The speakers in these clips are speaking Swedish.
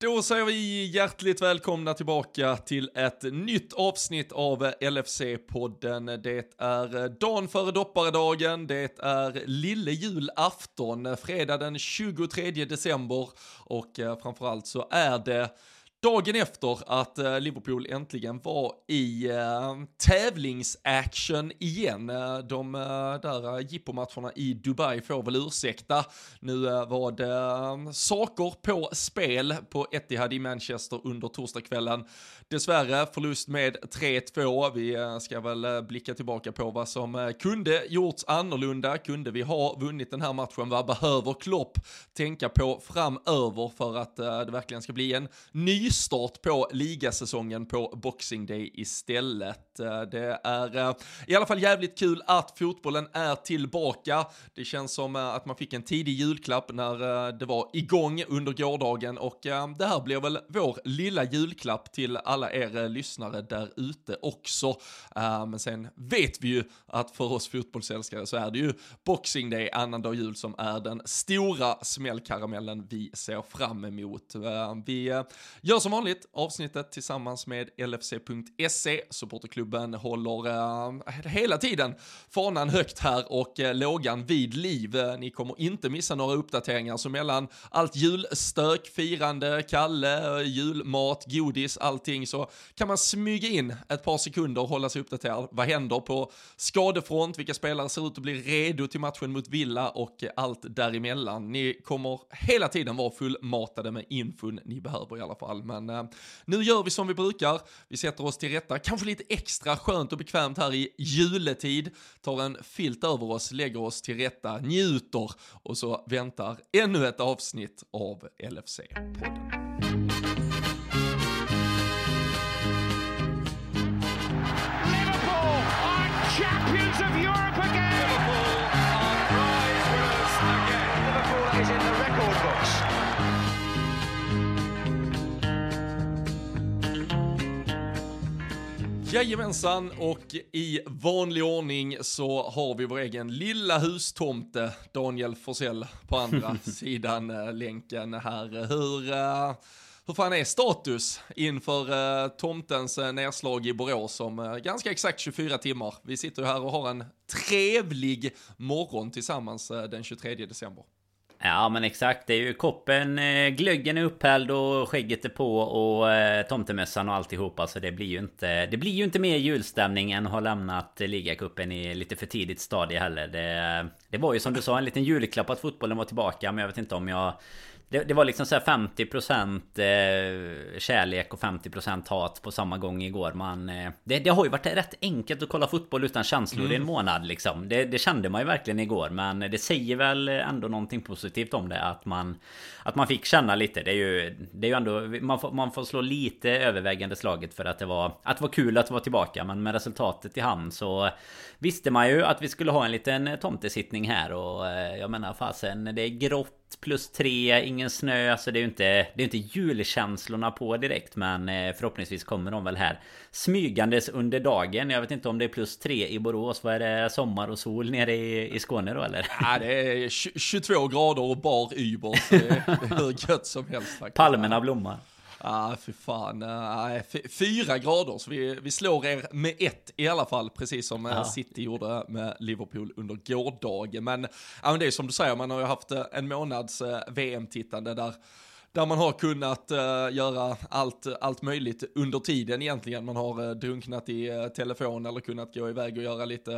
Då säger vi hjärtligt välkomna tillbaka till ett nytt avsnitt av LFC-podden. Det är dagen före dopparedagen, det är lille julafton, fredag den 23 december och eh, framförallt så är det Dagen efter att eh, Liverpool äntligen var i uh, tävlingsaction igen. Eh, de eh, där jippomatcherna i Dubai får väl ursäkta. Nu var det saker på spel på Etihad i Manchester under torsdagskvällen. Dessvärre förlust med 3-2. Vi ska väl blicka tillbaka på vad som kunde gjorts annorlunda. Kunde vi ha vunnit den här matchen? Vad behöver Klopp tänka på framöver för att det verkligen ska bli en ny nystart på ligasäsongen på Boxing Day istället. Eh, det är eh, i alla fall jävligt kul att fotbollen är tillbaka. Det känns som eh, att man fick en tidig julklapp när det var igång under gårdagen och det här blir väl vår lilla julklapp till alla er lyssnare där ute också. Men sen vet vi ju att för oss fotbollsälskare så är det ju Boxing Day, annandag jul, som är den stora smällkaramellen vi ser fram emot. Vi Gör som vanligt avsnittet tillsammans med LFC.se. Supporterklubben håller eh, hela tiden fanan högt här och eh, lågan vid liv. Eh, ni kommer inte missa några uppdateringar, så mellan allt julstök, firande, Kalle, eh, julmat, godis, allting så kan man smyga in ett par sekunder och hålla sig uppdaterad. Vad händer på skadefront? Vilka spelare ser ut att bli redo till matchen mot Villa och eh, allt däremellan? Ni kommer hela tiden vara fullmatade med infon ni behöver i alla fall. Men eh, nu gör vi som vi brukar. Vi sätter oss till rätta, kanske lite extra Extra skönt och bekvämt här i juletid. Tar en filt över oss, lägger oss till rätta, njuter och så väntar ännu ett avsnitt av LFC-podden. Jajamensan, och i vanlig ordning så har vi vår egen lilla hustomte, Daniel Forsell, på andra sidan äh, länken här. Hur, äh, hur fan är status inför äh, tomtens nedslag i Borås om ganska exakt 24 timmar? Vi sitter ju här och har en trevlig morgon tillsammans den 23 december. Ja men exakt, det är ju koppen, eh, glöggen är upphälld och skägget är på och eh, tomtemössan och alltihopa. Så det blir ju inte Det blir ju inte mer julstämning än att ha lämnat ligacupen i lite för tidigt stadie heller. Det, det var ju som du sa en liten julklapp att fotbollen var tillbaka men jag vet inte om jag det, det, var liksom så 50% eh, kärlek och 50% hat på samma gång igår. Man, eh, det, det, har ju varit rätt enkelt att kolla fotboll utan känslor mm. i en mm. månad liksom. Det, det, kände man ju verkligen igår. Men det säger väl ändå någonting positivt om det. Att man, att man fick känna lite. Det är ju, det är ju ändå, man får, man får slå lite övervägande slaget för att det var, att det var kul att vara tillbaka. Men med resultatet i hamn så visste man ju att vi skulle ha en liten tomtesittning här. Och eh, jag menar fasen, det är grått plus tre, ingen snö, så det är ju inte, det är inte julkänslorna på direkt Men eh, förhoppningsvis kommer de väl här Smygandes under dagen Jag vet inte om det är plus tre i Borås Vad är det? Sommar och sol nere i, i Skåne då eller? Ja det är 22 grader och bar yber Så det är hur gött som helst faktiskt Palmerna blommar ah, fy fan. Uh, fyra grader, så vi, vi slår er med ett i alla fall, precis som uh, City gjorde med Liverpool under gårdagen. Men, uh, men det är som du säger, man har ju haft uh, en månads VM-tittande där där man har kunnat uh, göra allt, allt möjligt under tiden egentligen. Man har uh, drunknat i uh, telefon eller kunnat gå iväg och göra lite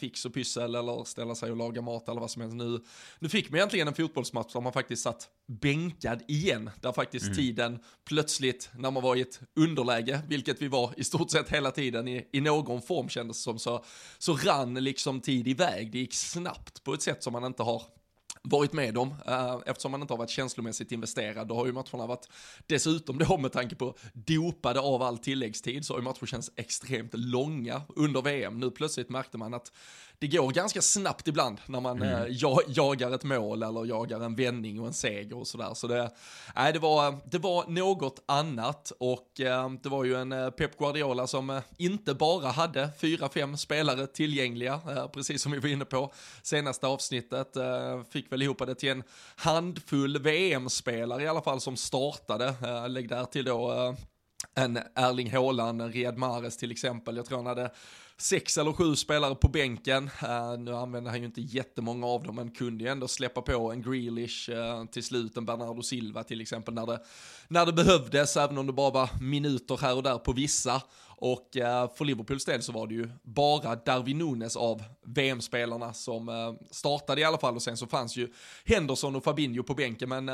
fix och pyssel eller ställa sig och laga mat eller vad som helst. Nu, nu fick man egentligen en fotbollsmatch där man faktiskt satt bänkad igen. Där faktiskt mm. tiden plötsligt, när man var i ett underläge, vilket vi var i stort sett hela tiden i, i någon form kändes som, så, så rann liksom tid iväg. Det gick snabbt på ett sätt som man inte har varit med om, eh, eftersom man inte har varit känslomässigt investerad. Då har ju matcherna varit, dessutom då med tanke på dopade av all tilläggstid, så har ju matcher känts extremt långa under VM. Nu plötsligt märkte man att det går ganska snabbt ibland när man mm. eh, jagar ett mål eller jagar en vändning och en seger och sådär. Så det, nej, det, var, det var något annat och eh, det var ju en eh, Pep Guardiola som eh, inte bara hade fyra, fem spelare tillgängliga, eh, precis som vi var inne på senaste avsnittet. Eh, fick väl väl ihop det till en handfull VM-spelare i alla fall som startade. Lägg där till då en Erling Haaland, en Riyad Mahrez till exempel. Jag tror han hade sex eller sju spelare på bänken. Uh, nu använder han ju inte jättemånga av dem, men kunde ju ändå släppa på en Grealish uh, till slut, en Bernardo Silva till exempel, när det, när det behövdes, även om det bara var minuter här och där på vissa. Och eh, för Liverpools del så var det ju bara Darwin Nunes av VM-spelarna som startade i alla fall, och sen så fanns ju Henderson och Fabinho på bänken, men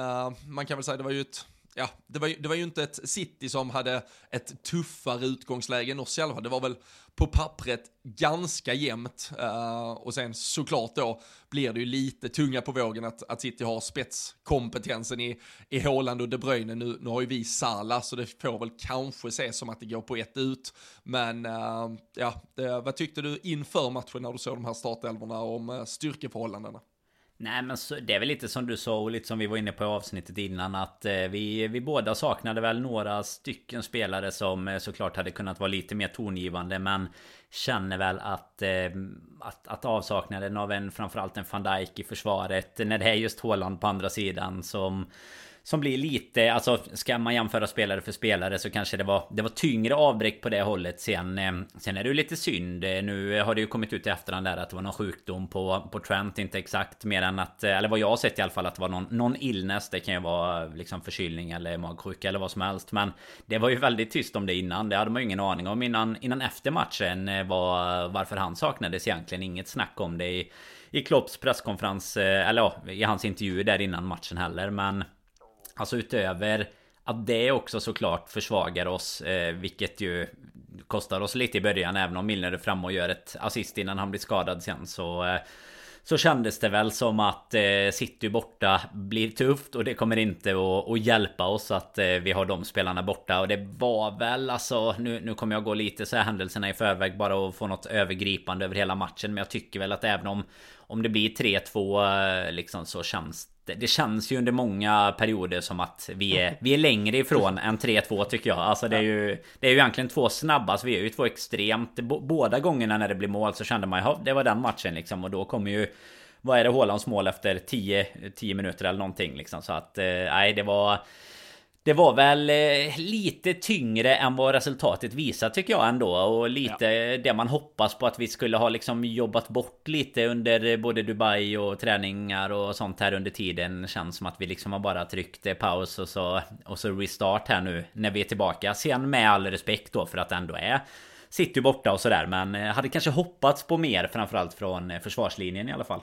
man kan väl säga det var ju ett ja, det var, ju, det var ju inte ett City som hade ett tuffare utgångsläge än oss själva. Det var väl på pappret ganska jämnt. Uh, och sen såklart då blir det ju lite tunga på vågen att, att City har spetskompetensen i, i Håland och De Bruyne. Nu, nu har ju vi Sala så det får väl kanske ses som att det går på ett ut. Men uh, ja, det, vad tyckte du inför matchen när du såg de här startelvorna om uh, styrkeförhållandena? Nej men så, det är väl lite som du sa och lite som vi var inne på i avsnittet innan att eh, vi, vi båda saknade väl några stycken spelare som eh, såklart hade kunnat vara lite mer tongivande men Känner väl att, eh, att, att avsaknaden av en framförallt en van Dijk i försvaret när det är just Håland på andra sidan som som blir lite, alltså ska man jämföra spelare för spelare så kanske det var Det var tyngre avbräck på det hållet. Sen eh, Sen är det ju lite synd. Eh, nu har det ju kommit ut i efterhand där att det var någon sjukdom på, på Trent Inte exakt mer än att eh, Eller vad jag har sett i alla fall att det var någon, någon illness. Det kan ju vara liksom förkylning eller magsjuka eller vad som helst. Men Det var ju väldigt tyst om det innan. Det hade man ju ingen aning om innan, innan efter matchen var, Varför han saknades egentligen. Inget snack om det i i Klopps presskonferens, eller ja, i hans intervju där innan matchen heller. Men Alltså utöver att det också såklart försvagar oss eh, Vilket ju kostar oss lite i början Även om Milner är framme och gör ett assist innan han blir skadad sen så eh, så kändes det väl som att eh, City borta blir tufft och det kommer inte att, att hjälpa oss att eh, vi har de spelarna borta. Och det var väl alltså nu, nu kommer jag gå lite så här händelserna i förväg bara att få något övergripande över hela matchen men jag tycker väl att även om om det blir 3-2 eh, liksom så känns det, det känns ju under många perioder som att vi är, vi är längre ifrån än 3-2 tycker jag. Alltså det är ju Det är ju egentligen två snabba, alltså vi är ju två extremt. Båda gångerna när det blir mål så kände man ju det var den matchen liksom. Och då kommer ju Vad är det Hålands mål efter 10, 10 minuter eller någonting liksom. Så att eh, nej det var det var väl eh, lite tyngre än vad resultatet visar tycker jag ändå. Och lite ja. det man hoppas på att vi skulle ha liksom jobbat bort lite under både Dubai och träningar och sånt här under tiden. Känns som att vi liksom har bara tryckt eh, paus och så, och så restart här nu när vi är tillbaka. Sen med all respekt då för att det ändå är City borta och sådär. Men eh, hade kanske hoppats på mer framförallt från försvarslinjen i alla fall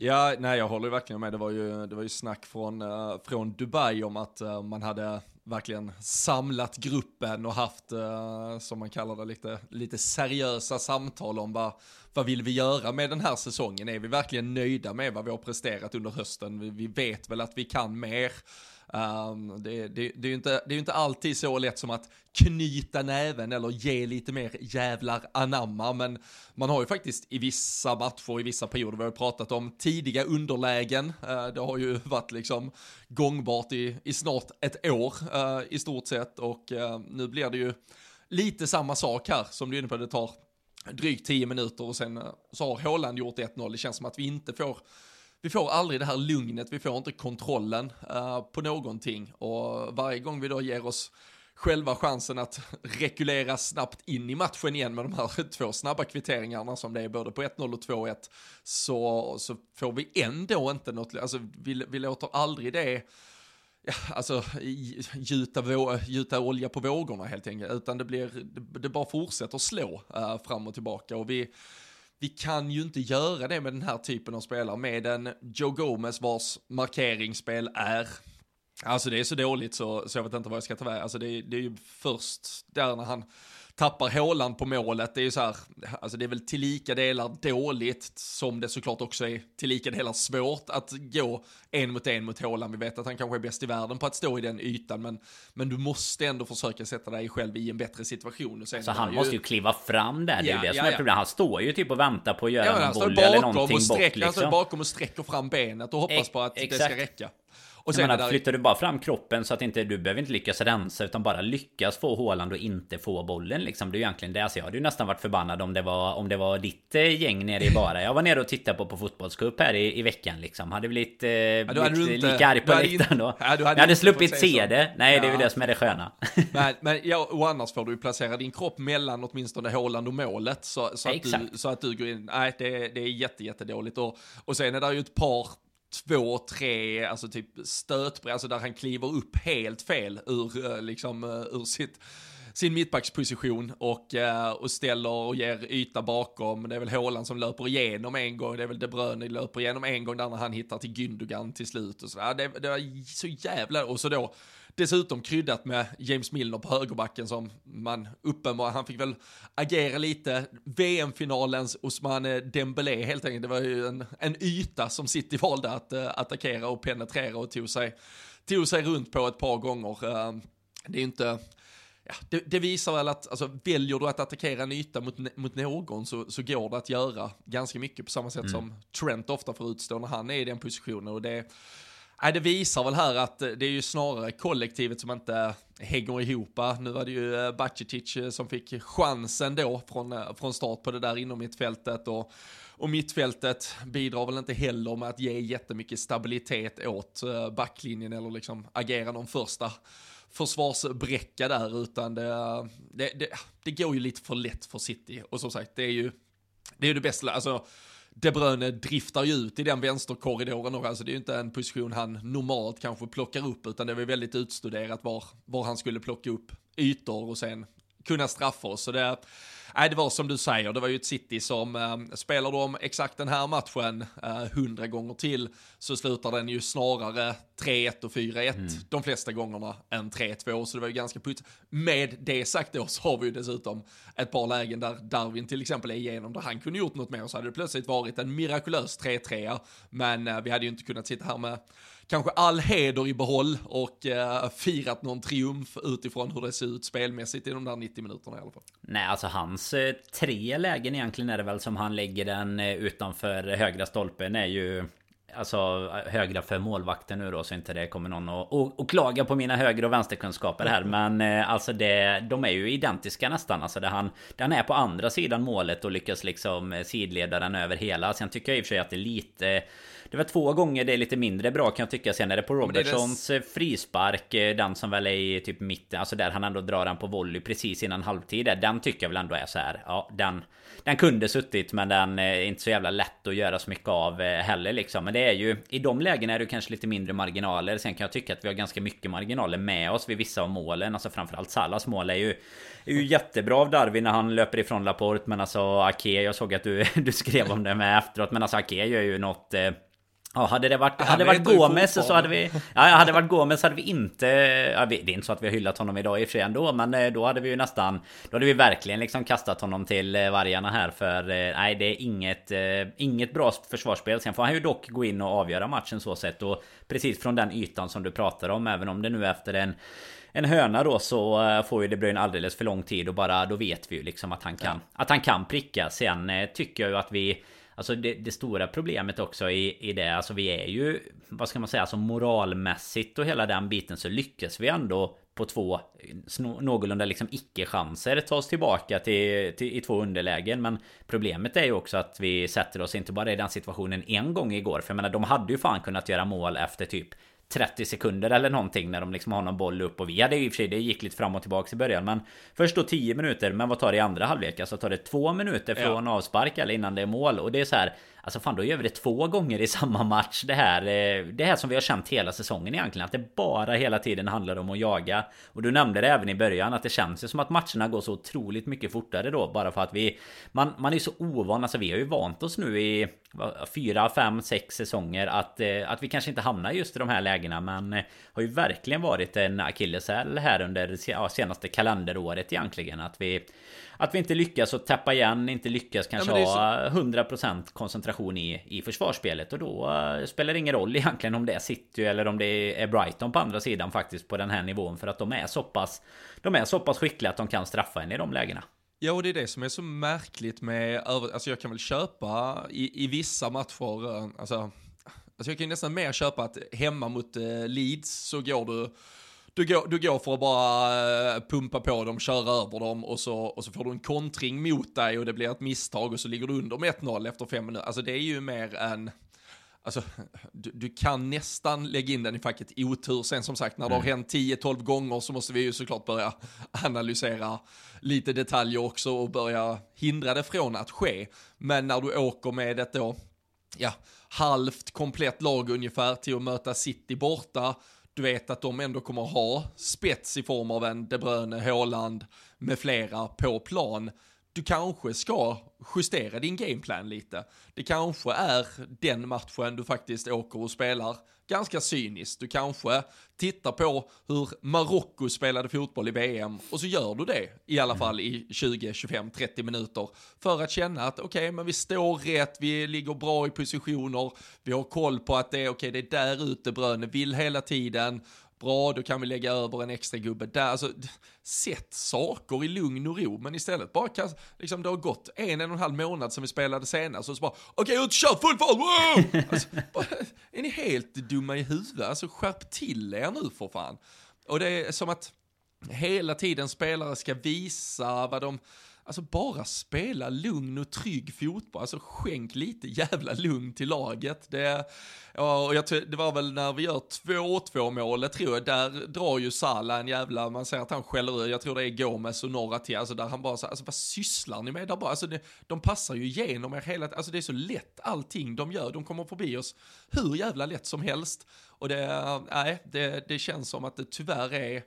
Ja, nej jag håller verkligen med. Det var ju, det var ju snack från, uh, från Dubai om att uh, man hade verkligen samlat gruppen och haft, uh, som man kallar det, lite, lite seriösa samtal om vad, vad vill vi göra med den här säsongen? Är vi verkligen nöjda med vad vi har presterat under hösten? Vi, vi vet väl att vi kan mer. Um, det, det, det, är ju inte, det är inte alltid så lätt som att knyta näven eller ge lite mer jävlar anamma, men man har ju faktiskt i vissa matcher, i vissa perioder, vi har ju pratat om tidiga underlägen, uh, det har ju varit liksom gångbart i, i snart ett år uh, i stort sett och uh, nu blir det ju lite samma sak här som du är inne på, det tar drygt 10 minuter och sen så har Håland gjort 1-0, det känns som att vi inte får vi får aldrig det här lugnet, vi får inte kontrollen uh, på någonting. Och varje gång vi då ger oss själva chansen att rekulera snabbt in i matchen igen med de här två snabba kvitteringarna som det är både på 1-0 och 2-1 så, så får vi ändå inte något, alltså vi, vi låter aldrig det ja, alltså gjuta, gjuta olja på vågorna helt enkelt, utan det blir, det, det bara fortsätter slå uh, fram och tillbaka. Och vi vi kan ju inte göra det med den här typen av spelare, med en Joe Gomez vars markeringsspel är Alltså det är så dåligt så, så jag vet inte vad jag ska ta vägen. Alltså det, det är ju först där när han tappar Håland på målet. Det är ju så här, alltså det är väl till lika delar dåligt som det såklart också är till lika delar svårt att gå en mot en mot Håland. Vi vet att han kanske är bäst i världen på att stå i den ytan, men, men du måste ändå försöka sätta dig själv i en bättre situation. Och sen så han ju... måste ju kliva fram där, det är ja, ju det som ja, är problemet. Han står ju typ och väntar på att göra ja, en boll eller någonting bort liksom. Han står bakom och sträcker fram benet och hoppas på att exakt. det ska räcka. Och sen menar, där... flyttar du bara fram kroppen så att inte du behöver inte lyckas rensa utan bara lyckas få Håland och inte få bollen liksom. Det är ju egentligen det. Alltså jag hade ju nästan varit förbannad om det var om det var ditt eh, gäng nere i bara. Jag var nere och tittade på på fotbollscup här i, i veckan liksom. Hade blivit, eh, ja, blivit inte, lika arg på läktaren då. Ja, hade jag hade sluppit se det. Nej, ja. det är ju det som är det sköna. Men, men ja, och annars får du ju placera din kropp mellan åtminstone Håland och målet så, så, att, du, så att du går in. Nej, det, det är jätte, jättedåligt. Och, och sen är det ju ett par två, tre, alltså typ stötbrev, alltså där han kliver upp helt fel ur, eh, liksom, eh, ur sitt, sin mittbacksposition och, eh, och ställer och ger yta bakom. Det är väl Håland som löper igenom en gång, det är väl De Bruyne löper igenom en gång där när han hittar till Gündogan till slut och sådär. Det, det var så jävla, och så då Dessutom kryddat med James Milner på högerbacken som man uppenbarligen, han fick väl agera lite. VM-finalens Osmane Dembélé helt enkelt, det var ju en, en yta som City valde att uh, attackera och penetrera och tog sig, tog sig runt på ett par gånger. Uh, det är inte, ja, det, det, visar väl att, alltså, väljer du att attackera en yta mot, mot någon så, så går det att göra ganska mycket på samma sätt mm. som Trent ofta får utstå när han är i den positionen. Och det, Nej, det visar väl här att eh, det är ju snarare kollektivet som inte hänger ihop. Nu var det ju eh, Bacicic som fick chansen då från, eh, från start på det där inom mittfältet och, och mittfältet bidrar väl inte heller med att ge jättemycket stabilitet åt backlinjen eller liksom agera någon första försvarsbräcka där utan det, det, det, det går ju lite för lätt för City och som sagt det är ju det är ju det bästa, alltså de Bruyne driftar ju ut i den vänsterkorridoren och alltså det är ju inte en position han normalt kanske plockar upp utan det var väldigt utstuderat var, var han skulle plocka upp ytor och sen kunna straffa oss. Så det, nej, det var som du säger, det var ju ett City som, eh, spelar de exakt den här matchen hundra eh, gånger till så slutar den ju snarare 3-1 och 4-1 mm. de flesta gångerna än 3-2, så det var ju ganska putt. Med det sagt då så har vi ju dessutom ett par lägen där Darwin till exempel är igenom, där han kunde gjort något mer, så hade det plötsligt varit en mirakulös 3-3, men eh, vi hade ju inte kunnat sitta här med kanske all heder i behåll och eh, firat någon triumf utifrån hur det ser ut spelmässigt i de där 90 minuterna i alla fall. Nej, alltså hans eh, tre lägen egentligen är det väl som han lägger den eh, utanför högra stolpen är ju Alltså högra för målvakten nu då så inte det kommer någon och, och, och klaga på mina höger och vänsterkunskaper här Men eh, alltså det, de är ju identiska nästan Alltså det han, den är på andra sidan målet och lyckas liksom eh, sidleda den över hela Sen tycker jag i och för sig att det är lite det var två gånger det är lite mindre bra kan jag tycka. Sen är det på Robertsons det... frispark. Eh, den som väl är i typ mitten. Alltså där han ändå drar den på volley precis innan halvtid. Den tycker jag väl ändå är så här. Ja, den, den kunde suttit men den är inte så jävla lätt att göra så mycket av eh, heller liksom. Men det är ju i de lägena är det kanske lite mindre marginaler. Sen kan jag tycka att vi har ganska mycket marginaler med oss vid vissa av målen. Alltså framförallt Salas mål är ju är ju jättebra av Darwin när han löper ifrån Laporte Men alltså Ake, jag såg att du, du skrev om det med efteråt Men alltså Ake gör ju något eh, Ja, hade det varit, hade varit Gomes så hade vi... Ja, hade varit Gomes hade vi inte... Ja, det är inte så att vi har hyllat honom idag i och för sig ändå, men eh, då hade vi ju nästan... Då hade vi verkligen liksom kastat honom till eh, vargarna här för... Eh, nej, det är inget, inget bra försvarsspel. Sen får han ju dock gå in och avgöra matchen så sett och precis från den ytan som du pratar om, även om det nu efter en en höna då så får ju De Bruyne alldeles för lång tid och bara då vet vi ju liksom att han kan ja. Att han kan pricka Sen tycker jag ju att vi Alltså det, det, stora problemet också i, i det, alltså vi är ju, vad ska man säga, alltså moralmässigt och hela den biten så lyckas vi ändå på två någorlunda liksom icke-chanser ta oss tillbaka till, till, i två underlägen. Men problemet är ju också att vi sätter oss inte bara i den situationen en gång igår. För jag menar, de hade ju fan kunnat göra mål efter typ 30 sekunder eller någonting när de liksom har någon boll upp och vi hade i och för sig det gick lite fram och tillbaka i början men först då 10 minuter men vad tar det i andra halvlek? Alltså tar det två minuter från ja. avspark eller innan det är mål och det är så här Alltså fan då gör vi det två gånger i samma match. Det här eh, Det här som vi har känt hela säsongen egentligen Att det bara hela tiden handlar om att jaga. Och du nämnde det även i början att det känns ju som att matcherna går så otroligt mycket fortare då Bara för att vi Man, man är så ovan. Alltså vi har ju vant oss nu i Fyra, fem, sex säsonger att, eh, att vi kanske inte hamnar just i de här lägena Men eh, Har ju verkligen varit en akilleshäl här under ja, senaste kalenderåret egentligen. Att vi att vi inte lyckas att täppa igen, inte lyckas kanske ja, ha 100% koncentration i, i försvarsspelet. Och då uh, spelar det ingen roll egentligen om det är City eller om det är Brighton på andra sidan faktiskt på den här nivån. För att de är så pass, de är så pass skickliga att de kan straffa en i de lägena. Ja, och det är det som är så märkligt med, alltså jag kan väl köpa i, i vissa matcher, eh, alltså alltså jag kan ju nästan mer köpa att hemma mot eh, Leeds så går du, du går, du går för att bara eh, pumpa på dem, köra över dem och så, och så får du en kontring mot dig och det blir ett misstag och så ligger du under med 1-0 efter fem minuter. Alltså det är ju mer en, Alltså, du, du, kan nästan lägga in den i facket otur. Sen som sagt, när det har mm. hänt 10-12 gånger så måste vi ju såklart börja analysera lite detaljer också och börja hindra det från att ske. Men när du åker med ett då, ja, halvt komplett lag ungefär till att möta City borta, du vet att de ändå kommer ha spets i form av en De Bruyne, Haaland med flera på plan du kanske ska justera din gameplan lite. Det kanske är den matchen du faktiskt åker och spelar ganska cyniskt. Du kanske tittar på hur Marocko spelade fotboll i VM och så gör du det i alla mm. fall i 20, 25, 30 minuter för att känna att okej, okay, men vi står rätt, vi ligger bra i positioner, vi har koll på att det är okej, okay, det är där ute Bröne vill hela tiden Bra, då kan vi lägga över en extra gubbe där. Alltså, sätt saker i lugn och ro, men istället bara kan, liksom det har gått en, en och en halv månad sedan vi spelade senast och så bara, okej okay, ut, kör full fart, wow! Alltså, bara, är ni helt dumma i huvudet? Alltså skärp till er nu för fan. Och det är som att hela tiden spelare ska visa vad de, Alltså bara spela lugn och trygg fotboll, alltså skänk lite jävla lugn till laget. Det, och jag, det var väl när vi gör 2-2 målet tror jag, där drar ju Salah en jävla, man säger att han skäller ur, jag tror det är Gomes och några till, alltså där han bara så, alltså vad sysslar ni med där bara? Alltså det, de passar ju igenom er hela alltså det är så lätt allting de gör, de kommer förbi oss hur jävla lätt som helst. Och det, nej, det, det känns som att det tyvärr är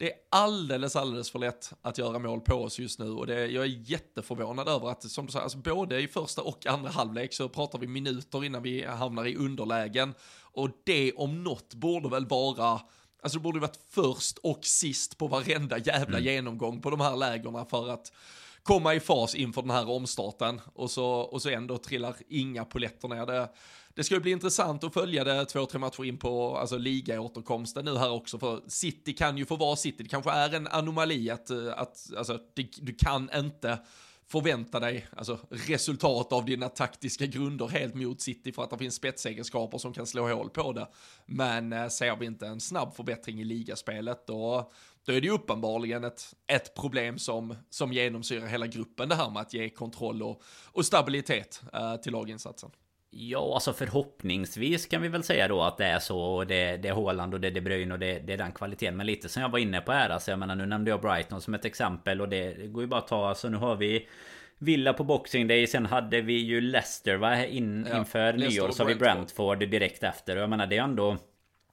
det är alldeles, alldeles för lätt att göra mål på oss just nu och det, jag är jätteförvånad över att, som du säger, alltså både i första och andra halvlek så pratar vi minuter innan vi hamnar i underlägen och det om något borde väl vara Alltså det borde varit först och sist på varenda jävla mm. genomgång på de här lägena för att komma i fas inför den här omstarten och så, och så ändå trillar inga poletter ner. Det, det ska ju bli intressant att följa det två, tre matcher in på alltså, ligaåterkomsten nu här också, för City kan ju få vara City. Det kanske är en anomali att, eh, att alltså, det, du kan inte förvänta dig alltså, resultat av dina taktiska grunder helt mot City för att det finns spetsegenskaper som kan slå hål på det. Men eh, ser vi inte en snabb förbättring i ligaspelet då, då är det ju uppenbarligen ett, ett problem som, som genomsyrar hela gruppen det här med att ge kontroll och, och stabilitet eh, till laginsatsen. Ja, alltså förhoppningsvis kan vi väl säga då att det är så och det, det är Håland och det är De Bruyne och det, det, är den kvaliteten. Men lite som jag var inne på här, alltså jag menar nu nämnde jag Brighton som ett exempel och det, det går ju bara att ta, alltså nu har vi Villa på Boxing Day, sen hade vi ju Leicester va? In, ja, inför nyår så har vi Brentford direkt efter och jag menar det är ändå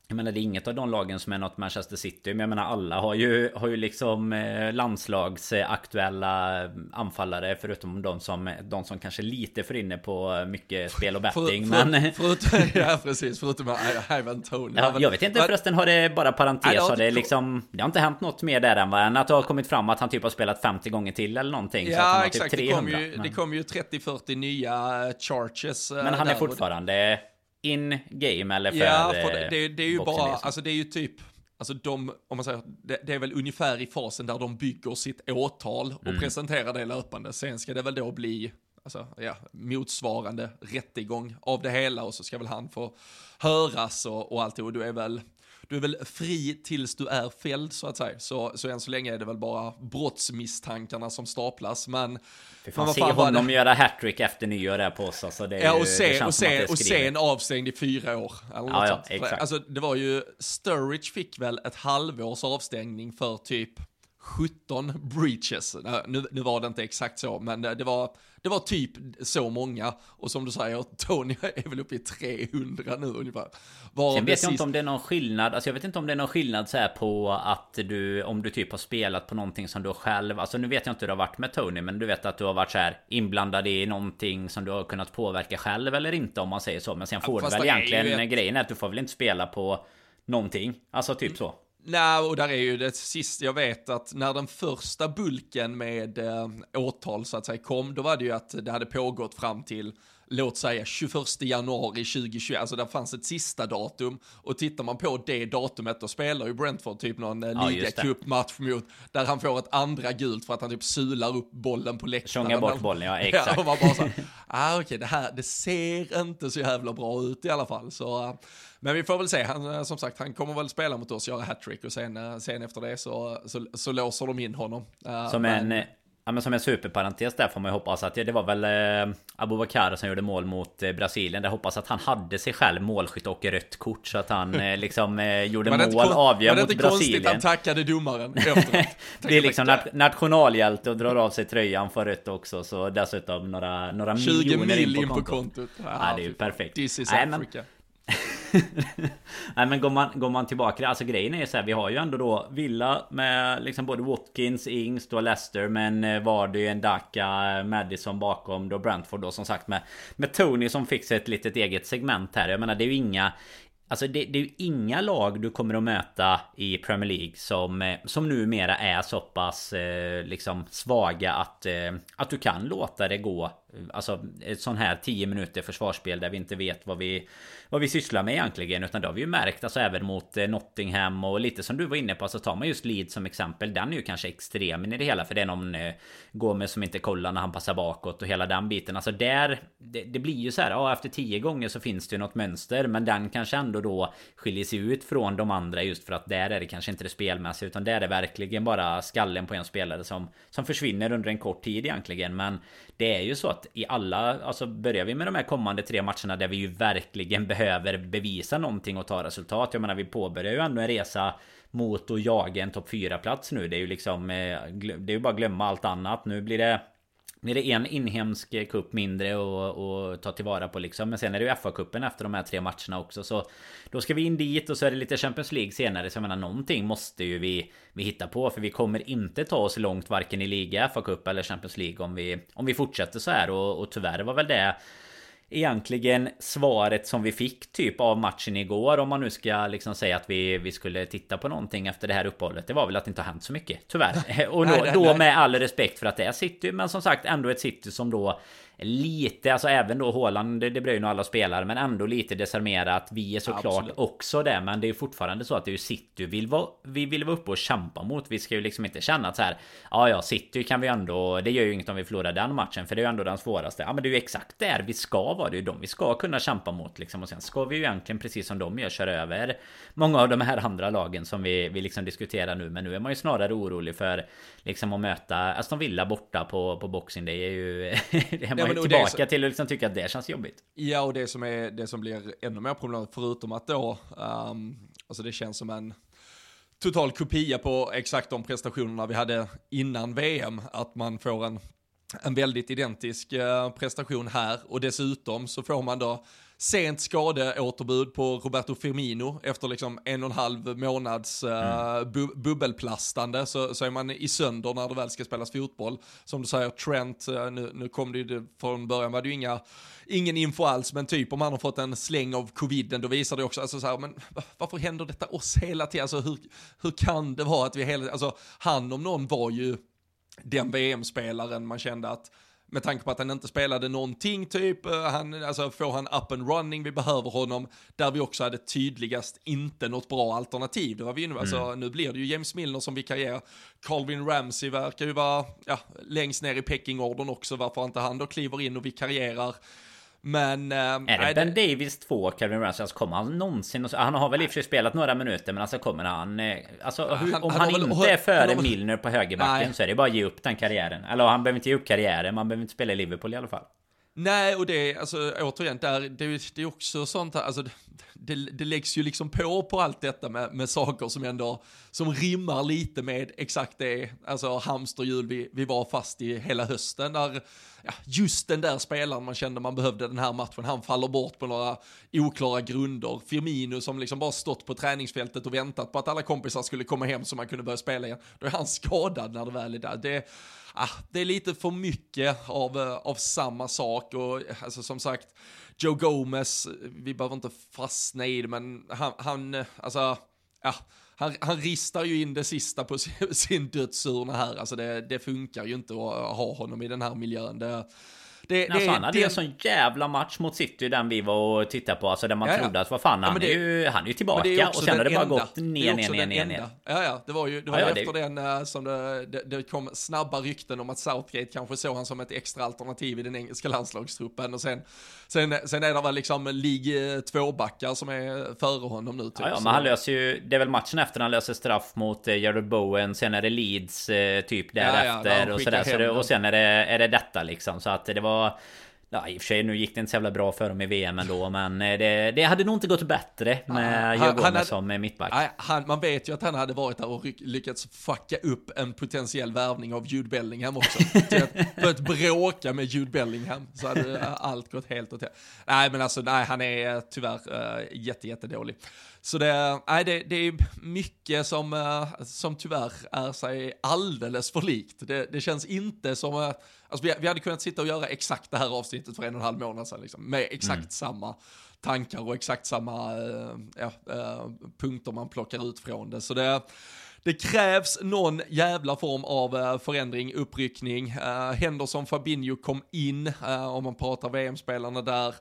jag menar det är inget av de lagen som är något Manchester City Men jag menar alla har ju, har ju liksom eh, landslagsaktuella anfallare Förutom de som, de som kanske lite för inne på mycket spel och betting för, men... Förutom, ja precis, förutom Ivan Tony. Ja, Jag vet inte förresten, har det bara parentes har det liksom Det har inte hänt något mer där än än att det har kommit fram att han typ har spelat 50 gånger till eller någonting Ja typ exakt, typ 300, det kom ju, men... ju 30-40 nya charges Men han är fortfarande in game eller för Ja, för det, det, det är ju bara, liksom. alltså det är ju typ, alltså de, om man säger, det, det, är väl ungefär i fasen där de bygger sitt åtal och mm. presenterar det löpande. Sen ska det väl då bli, alltså ja, motsvarande rättegång av det hela och så ska väl han få höras och, och allt och du är väl, du är väl fri tills du är fälld så att säga. Så, så än så länge är det väl bara brottsmisstankarna som staplas. Men... Vi får se honom det... göra hattrick efter nyår där på oss. Alltså det ja, och, se, och, se, och sen avstängd i fyra år. Eller ja, ja, exakt. Alltså det var ju, Sturridge fick väl ett halvårs avstängning för typ 17 breaches. Nu, nu var det inte exakt så, men det var, det var typ så många. Och som du säger, Tony är väl uppe i 300 nu ungefär. Var Sen vet jag inte om det är någon skillnad. Alltså jag vet inte om det är någon skillnad så här på att du, om du typ har spelat på någonting som du själv, alltså nu vet jag inte hur det har varit med Tony, men du vet att du har varit så här inblandad i någonting som du har kunnat påverka själv eller inte om man säger så. Men sen får ja, du väl egentligen, ett... grejen är att du får väl inte spela på någonting. Alltså typ mm. så. Nej, och där är ju det sista jag vet att när den första bulken med eh, åtal så att säga kom, då var det ju att det hade pågått fram till låt säga 21 januari 2021, alltså där fanns ett sista datum och tittar man på det datumet då spelar ju Brentford typ någon eh, ja, ligacupmatch mot, där han får ett andra gult för att han typ sular upp bollen på läktaren. Tjongar bort bollen, ja exakt. Ja, och man bara så ah, okej okay, det här, det ser inte så jävla bra ut i alla fall. Så, eh, men vi får väl se, han, eh, som sagt han kommer väl spela mot oss, göra hattrick och sen, sen efter det så, så, så låser de in honom. Som men, en Ja men som en superparentes där får man ju hoppas att det var väl eh, Abubakar som gjorde mål mot eh, Brasilien. Där hoppas att han hade sig själv målskytt och rött kort så att han eh, liksom eh, gjorde mål avgör mot Brasilien. Var det inte konstigt han tackade domaren Det är liksom nat nationalhjälte och drar av sig tröjan för rött också. Så dessutom några, några 20 miljoner in på, in på kontot. Ja, ja, det är ju perfekt. This is Nej, Africa. Men, Nej men går man, går man tillbaka Alltså grejen är så här, Vi har ju ändå då Villa med liksom både Watkins, Ings, då Leicester Men eh, Vardy, Ndaka, Madison bakom då Brentford då som sagt med Med Tony som fick sig ett litet eget segment här. Jag menar det är ju inga Alltså det, det, är ju inga lag du kommer att möta i Premier League som, eh, som numera är så pass eh, liksom svaga att, eh, att du kan låta det gå Alltså ett sån här 10 minuter försvarsspel där vi inte vet vad vi Vad vi sysslar med egentligen. Utan det har vi ju märkt alltså även mot eh, Nottingham och lite som du var inne på Så tar man just Leeds som exempel. Den är ju kanske extremen i det hela För det är någon eh, Gomes som inte kollar när han passar bakåt och hela den biten. Alltså där Det, det blir ju så här Ja efter 10 gånger så finns det ju något mönster Men den kanske ändå då Skiljer sig ut från de andra just för att där är det kanske inte det spelmässiga Utan där är det verkligen bara skallen på en spelare som Som försvinner under en kort tid egentligen. Men Det är ju så att i alla, alltså börjar vi med de här kommande tre matcherna där vi ju verkligen behöver bevisa någonting och ta resultat. Jag menar vi påbörjar ju ändå en resa mot att jaga en topp 4 plats nu. Det är ju liksom, eh, det är ju bara att glömma allt annat. Nu blir det är det en inhemsk kupp mindre att ta tillvara på liksom. Men sen är det ju FA-cupen efter de här tre matcherna också. Så då ska vi in dit och så är det lite Champions League senare. Så jag menar någonting måste ju vi, vi hitta på. För vi kommer inte ta oss långt varken i liga, FA-cup eller Champions League om vi, om vi fortsätter så här. Och, och tyvärr var väl det egentligen svaret som vi fick typ av matchen igår om man nu ska liksom säga att vi, vi skulle titta på någonting efter det här uppehållet. Det var väl att det inte har hänt så mycket, tyvärr. Och då, nej, nej, då med all respekt för att det är City, men som sagt ändå ett City som då lite, alltså även då Håland, det, det blir ju nog alla spelare, men ändå lite desarmerat. Vi är såklart Absolut. också det, men det är fortfarande så att det är ju City vill vara, vi vill vara uppe och kämpa mot. Vi ska ju liksom inte känna att så här, ja ja, City kan vi ändå, det gör ju inget om vi förlorar den matchen, för det är ju ändå den svåraste. Ja men det är ju exakt där vi ska vara, det är ju de vi ska kunna kämpa mot liksom. Och sen ska vi ju egentligen, precis som de gör, köra över många av de här andra lagen som vi, vi liksom diskuterar nu. Men nu är man ju snarare orolig för liksom att möta Aston Villa borta på, på Boxing Day är ju... ju tillbaka så... till att liksom tycka att det känns jobbigt. Ja, och det som, är, det som blir ännu mer problematiskt, förutom att då, um, alltså det känns som en total kopia på exakt de prestationerna vi hade innan VM, att man får en, en väldigt identisk uh, prestation här och dessutom så får man då sent skadeåterbud på Roberto Firmino efter liksom en och en halv månads mm. bu bubbelplastande så, så är man i sönder när det väl ska spelas fotboll. Som du säger, Trent, uh, nu, nu kom det ju, från början var det ju inga, ingen info alls, men typ om han har fått en släng av coviden, då visar det också, alltså så här, men varför händer detta oss hela tiden? Alltså hur, hur kan det vara att vi hela, alltså han om någon var ju den VM-spelaren man kände att med tanke på att han inte spelade någonting typ, eh, han, alltså får han up and running, vi behöver honom, där vi också hade tydligast inte något bra alternativ. Det var vi inne alltså, mm. alltså, nu blir det ju James Milner som vikarierar, Calvin Ramsey verkar ju vara ja, längst ner i peckingordern också, varför inte han då kliver in och vikarierar. Men... Äh, är det Ben det... Davis 2, Calvin Ramsey? Alltså kommer han någonsin... Han har väl i och för sig spelat några minuter men alltså kommer han... Eh, alltså hur, han, om han, han inte är före Milner på högerbacken nej. så är det bara att ge upp den karriären. Eller han behöver inte ge upp karriären, man behöver inte spela i Liverpool i alla fall. Nej, och det är alltså återigen, där, det, det är också sånt här, alltså det, det läggs ju liksom på på allt detta med, med saker som ändå, som rimmar lite med exakt det, alltså hamsterhjul vi, vi var fast i hela hösten, där ja, just den där spelaren man kände man behövde den här matchen, han faller bort på några oklara grunder. Firmino som liksom bara stått på träningsfältet och väntat på att alla kompisar skulle komma hem så man kunde börja spela igen. Då är han skadad när det väl är där. Det, ah, det är lite för mycket av, eh, av samma sak och alltså som sagt, Joe Gomez, vi behöver inte fastna i det, men han, han eh, alltså, ja, han, han ristar ju in det sista på sin, sin dödsurna här, alltså det, det funkar ju inte att ha honom i den här miljön. Det, det, alltså, det, han hade det... en sån jävla match mot City den vi var och tittade på. Alltså där man ja, trodde att vad fan, han, ja, är ju, han är ju tillbaka. Är och sen har det bara enda. gått ner, ner, ner, ner, ner. Ja, ja, det var ju det var ja, efter den uh, som det, det, det, kom snabba rykten om att Southgate kanske såg han som ett extra alternativ i den engelska landslagstruppen. Och sen, sen, sen är det väl liksom League 2-backar som är före honom nu. Typ. Ja, ja, men han löser ju, det är väl matchen efter han löser straff mot uh, Jared Bowen. Sen är det Leeds typ därefter. och, sådär, så det, och sen är det, är det detta liksom. Så att det var... Ja i och för sig nu gick det inte så jävla bra för dem i VM ändå Men eh, det, det hade nog inte gått bättre med Gomez som mittback. Nej, han, Man vet ju att han hade varit där och lyckats fucka upp en potentiell värvning av Jude Bellingham också. Börjat bråka med Jude Bellingham Så hade allt gått helt åt Nej men alltså nej han är eh, tyvärr uh, jätte, jättedålig så det, nej, det, det är mycket som, uh, som tyvärr är sig alldeles för likt. Det, det känns inte som, uh, alltså vi, vi hade kunnat sitta och göra exakt det här avsnittet för en och en halv månad sedan, liksom, med exakt mm. samma tankar och exakt samma uh, ja, punkter man plockar ut från det. Så det, det krävs någon jävla form av förändring, uppryckning. Henderson Fabinho kom in, om man pratar VM-spelarna där.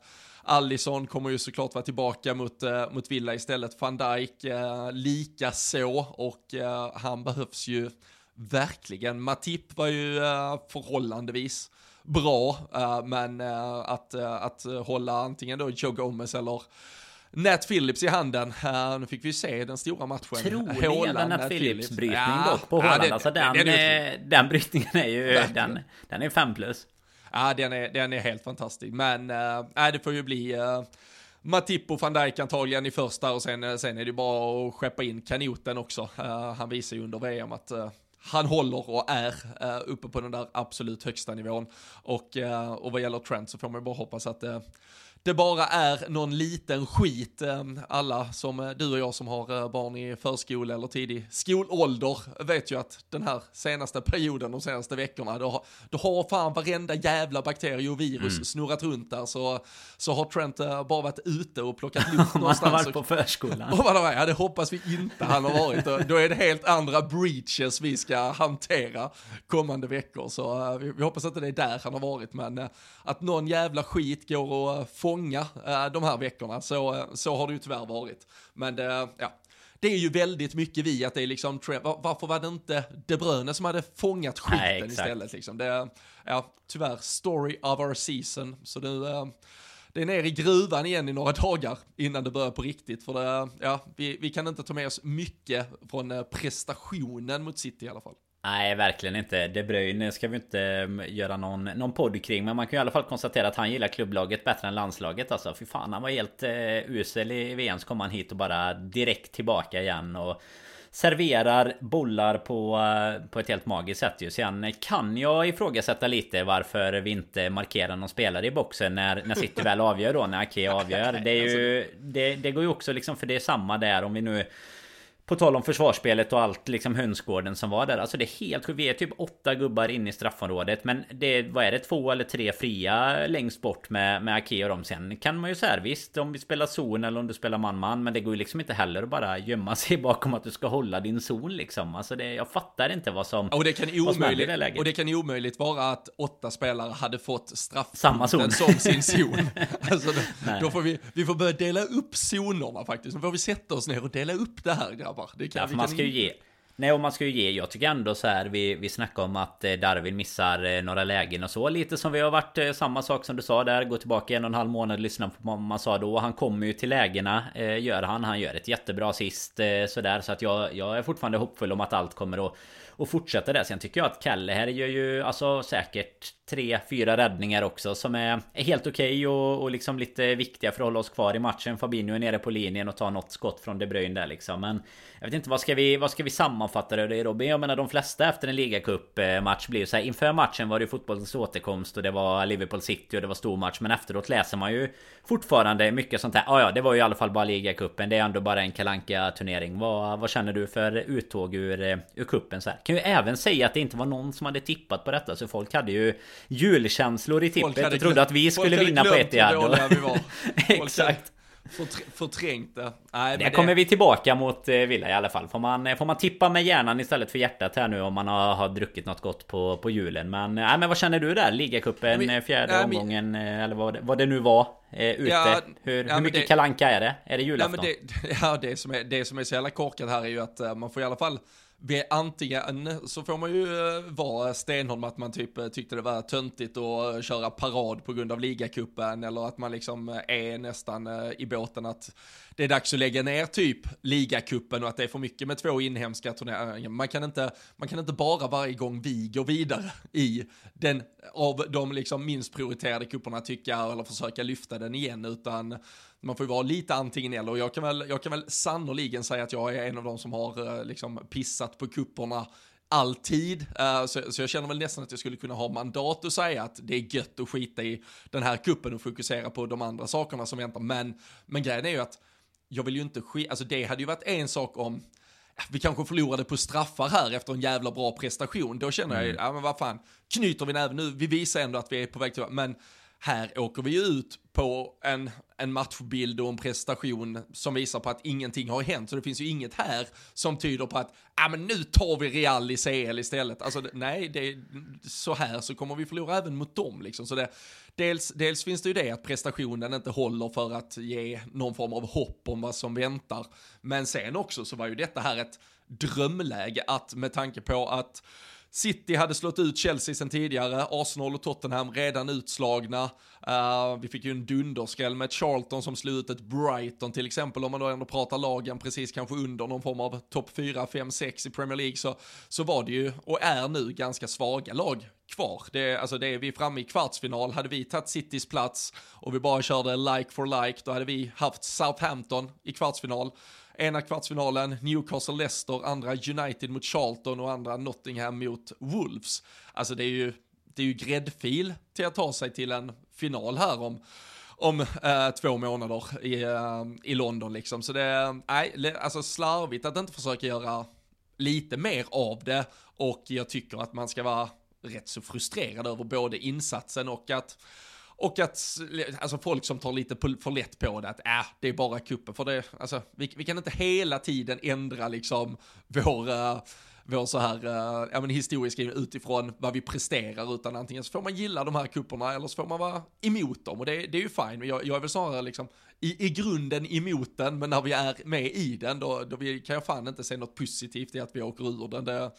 Allison kommer ju såklart vara tillbaka mot, uh, mot Villa istället. Van Dijk uh, lika så och uh, han behövs ju verkligen. Matip var ju uh, förhållandevis bra, men att, att hålla antingen då Joe Gomez eller Nat Phillips i handen. Uh, nu fick vi se den stora matchen. Troligen Nat, Nat Phillips brytning ja, dock på Håland. Ja, alltså den, det, det, den brytningen är ju, den, den är 5 plus. Ja, den är, den är helt fantastisk. Men eh, äh, det får ju bli eh, äh, Matip och van Dijk antagligen i första och sen, eh, sen är det bara att skeppa in kanoten också. Äh, han visar ju under VM att äh, han håller och är uh, uppe på den där absolut högsta nivån. Och, och vad gäller Trent så får man ju bara hoppas att det bara är någon liten skit. Ehm, alla som eh, du och jag som har eh, barn i förskola eller tidig skolålder vet ju att den här senaste perioden, de senaste veckorna, då, då har fan varenda jävla bakterie och virus mm. snurrat runt där så, så har Trent eh, bara varit ute och plockat luft någonstans. Han har varit på förskolan. Och, och, ja, det hoppas vi inte han har varit. Då är det helt andra breaches vi ska hantera kommande veckor. Så vi, vi hoppas inte det är där han har varit, men att någon jävla skit går och fångar långa äh, de här veckorna, så, eh, så har det ju tyvärr varit. Men det, ja, det är ju väldigt mycket vi att det är liksom, varför var det inte De Bruyne som hade fångat skiten Nej, istället liksom? Det, ja, tyvärr, story of our season. Så nu, äh, det är ner i gruvan igen i några dagar innan det börjar på riktigt. För det, ja, vi, vi kan inte ta med oss mycket från prestationen mot City i alla fall. Nej, verkligen inte. De Bruyne ska vi inte mm, göra någon, någon podd kring. Men man kan i alla fall konstatera att han gillar klubblaget bättre än landslaget. Alltså, fy fan, han var helt uh, usel i VM. Så kom han hit och bara direkt tillbaka igen. Och serverar bollar på, uh, på ett helt magiskt sätt ju. Sen kan jag ifrågasätta lite varför vi inte markerar någon spelare i boxen när, när City väl avgör då. När Ake avgör. Det, är ju, alltså- det, det går ju också liksom, för det är samma där om vi nu på tal om försvarsspelet och allt liksom hönsgården som var där. Alltså det är helt sjukt. Vi är typ åtta gubbar inne i straffområdet. Men det vad är det? Två eller tre fria längst bort med, med Ake och dem. Sen kan man ju säga visst om vi spelar zon eller om du spelar man-man. Men det går ju liksom inte heller att bara gömma sig bakom att du ska hålla din zon liksom. Alltså det, jag fattar inte vad som... Och det kan omöjligt, det och det kan omöjligt vara att åtta spelare hade fått straff Samma zon. som sin zon. alltså då, då, får vi, vi får börja dela upp zonerna faktiskt. Då får vi sätta oss ner och dela upp det här grabbar. Det kan, ja, för man ska ju ge. Nej och man ska ju ge, jag tycker ändå så här vi, vi snackar om att eh, Darwin missar eh, några lägen och så Lite som vi har varit, eh, samma sak som du sa där Gå tillbaka en och en halv månad, lyssna på vad man sa då Han kommer ju till lägena, gör han Han gör ett jättebra sist sådär Så att jag, jag är fortfarande hoppfull om att allt kommer att och fortsätta där. Sen tycker jag att Kalle här gör ju alltså säkert tre, fyra räddningar också som är, är helt okej okay och, och liksom lite viktiga för att hålla oss kvar i matchen. Fabinho är nere på linjen och tar något skott från De Bruyne där liksom. Men jag vet inte, vad ska vi, vad ska vi sammanfatta det Robin? Jag menar de flesta efter en ligacupmatch blir ju så här, Inför matchen var det ju fotbollens återkomst och det var Liverpool City och det var stor match. Men efteråt läser man ju fortfarande mycket sånt här. Ja, ja, det var ju i alla fall bara ligacupen. Det är ändå bara en kalanka turnering vad, vad känner du för uttåg ur, eh, ur kuppen så här? Kan ju även säga att det inte var någon som hade tippat på detta. Så folk hade ju julkänslor i tippet och trodde att vi skulle vinna på ett var. Exakt. förträngt det. Nej, det kommer vi tillbaka mot eh, Villa i alla fall. Får man, får man tippa med hjärnan istället för hjärtat här nu om man har, har druckit något gott på, på julen. Men, nej, men vad känner du där? Ligacupen, eh, fjärde nej, omgången men, eller vad det, vad det nu var. Eh, ute. Ja, hur, ja, hur mycket det, kalanka är det? Är det julafton? Ja, det, ja, det, som är, det som är så jävla korkat här är ju att man får i alla fall antingen så får man ju eh, vara stenhård med att man typ eh, tyckte det var töntigt att eh, köra parad på grund av ligacupen eller att man liksom är nästan i båten att det är dags att lägga ner typ ligacupen och att det är för mycket med två inhemska turneringar. Man kan inte, man kan inte bara varje gång vi går vidare i den av de liksom minst prioriterade cuperna tycka eller försöka lyfta den igen utan man får ju vara lite antingen eller och jag kan väl, jag kan väl sannoliken säga att jag är en av de som har liksom pissat på kupperna alltid. Uh, så, så, jag känner väl nästan att jag skulle kunna ha mandat att säga att det är gött att skita i den här kuppen och fokusera på de andra sakerna som väntar. Men, men grejen är ju att jag vill ju inte skita, alltså det hade ju varit en sak om vi kanske förlorade på straffar här efter en jävla bra prestation. Då känner mm. jag, ja men vad fan, knyter vi näven nu, vi visar ändå att vi är på väg till, men här åker vi ut på en, en matchbild och en prestation som visar på att ingenting har hänt. Så det finns ju inget här som tyder på att ah, men nu tar vi Real i CL istället. Alltså nej, det är, så här så kommer vi förlora även mot dem. Liksom. Så det, dels, dels finns det ju det att prestationen inte håller för att ge någon form av hopp om vad som väntar. Men sen också så var ju detta här ett drömläge att med tanke på att City hade slått ut Chelsea sen tidigare, Arsenal och Tottenham redan utslagna. Uh, vi fick ju en dunderskräll med ett Charlton som slog ut ett Brighton till exempel, om man då ändå pratar lagen precis kanske under någon form av topp 4, 5, 6 i Premier League så, så var det ju, och är nu, ganska svaga lag kvar. Det, alltså det är vi framme i kvartsfinal, hade vi tagit Citys plats och vi bara körde like for like, då hade vi haft Southampton i kvartsfinal. Ena kvartsfinalen Newcastle-Leicester, andra United mot Charlton och andra Nottingham mot Wolves. Alltså det är ju, det är ju gräddfil till att ta sig till en final här om om eh, två månader i, eh, i London liksom. Så det är, nej, alltså slarvigt att inte försöka göra lite mer av det och jag tycker att man ska vara rätt så frustrerad över både insatsen och att och att, alltså folk som tar lite för lätt på det, att äh, det är bara kuppen. För det, alltså, vi, vi kan inte hela tiden ändra liksom vår, eh, vår så här, uh, ja men historiska utifrån vad vi presterar, utan antingen så får man gilla de här kupperna eller så får man vara emot dem. Och det, det är ju fine, jag, jag är väl snarare liksom i, i grunden emot den, men när vi är med i den, då, då vi, kan jag fan inte se något positivt i att vi åker ur den. Det,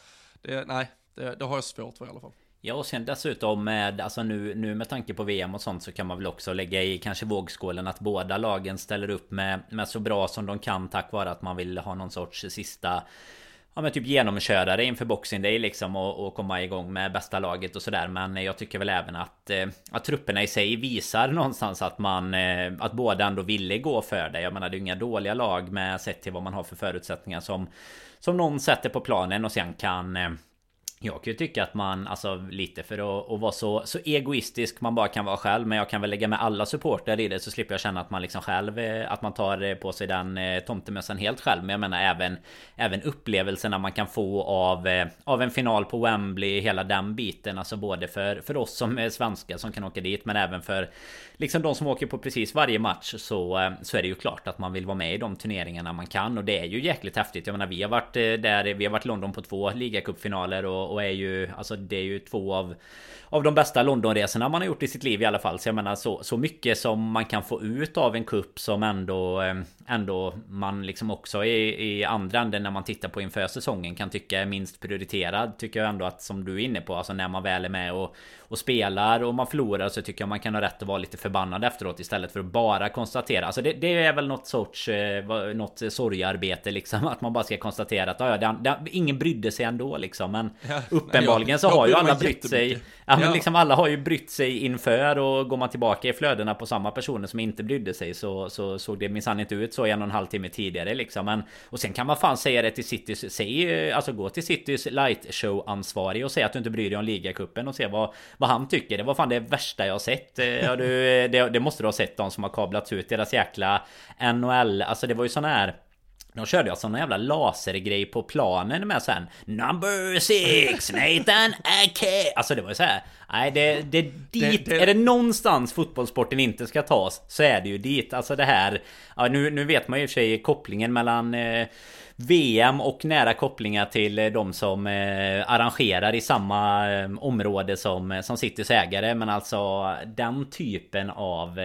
det, nej, det, det har jag svårt för i alla fall. Ja och sen dessutom med, alltså nu, nu med tanke på VM och sånt så kan man väl också lägga i kanske vågskålen att båda lagen ställer upp med, med så bra som de kan tack vare att man vill ha någon sorts sista Ja men typ genomkörare inför Boxing Day liksom och, och komma igång med bästa laget och sådär. Men jag tycker väl även att, eh, att trupperna i sig visar någonstans att man eh, Att båda ändå ville gå för det. Jag menar det är inga dåliga lag med sett till vad man har för förutsättningar som Som någon sätter på planen och sen kan eh, jag kan ju tycka att man, alltså lite för att, att, vara så, så egoistisk man bara kan vara själv Men jag kan väl lägga med alla supportrar i det så slipper jag känna att man liksom själv eh, Att man tar eh, på sig den eh, tomtemössan helt själv. Men jag menar även Även upplevelserna man kan få av Av en final på Wembley, hela den biten Alltså både för, för oss som är svenskar som kan åka dit Men även för Liksom de som åker på precis varje match så, eh, så är det ju klart att man vill vara med i de turneringarna man kan. Och det är ju jäkligt häftigt. Jag menar vi har varit eh, där Vi har varit i London på två ligacupfinaler och och, är ju Alltså det är ju två av Av de bästa Londonresorna man har gjort i sitt liv i alla fall. Så jag menar så, så mycket som man kan få ut av en kupp som ändå eh, Ändå man liksom också i, i andra änden när man tittar på inför säsongen kan tycka är minst prioriterad Tycker jag ändå att som du är inne på Alltså när man väl är med och och spelar och man förlorar så tycker jag man kan ha rätt att vara lite förbannad efteråt istället för att bara konstatera. Alltså det, det är väl något sorts eh, något sorgarbete liksom att man bara ska konstatera att ja, det, ingen brydde sig ändå liksom. Men ja, uppenbarligen nej, så har ju alla brytt sig. Ja, men liksom alla har ju brytt sig inför och går man tillbaka i flödena på samma personer som inte brydde sig så, så såg det minsann inte ut så en och en halv timme tidigare liksom. Men, och sen kan man fan säga det till Citys, säg, alltså gå till Citys light show ansvarig och säga att du inte bryr dig om ligacupen och se vad, vad han tycker. Det var fan det värsta jag sett. Eh, ja, du, det, det måste du ha sett de som har kablats ut. Deras jäkla NHL. Alltså det var ju sån här de körde alltså någon jävla lasergrej på planen med sen Number six Nathan Ake Alltså det var ju så här. Nej det, det dit det, det... Är det någonstans fotbollssporten inte ska tas Så är det ju dit Alltså det här ja, nu, nu vet man ju i och för sig kopplingen mellan eh, VM och nära kopplingar till eh, de som eh, arrangerar i samma eh, område som, som Citys ägare. Men alltså den typen av...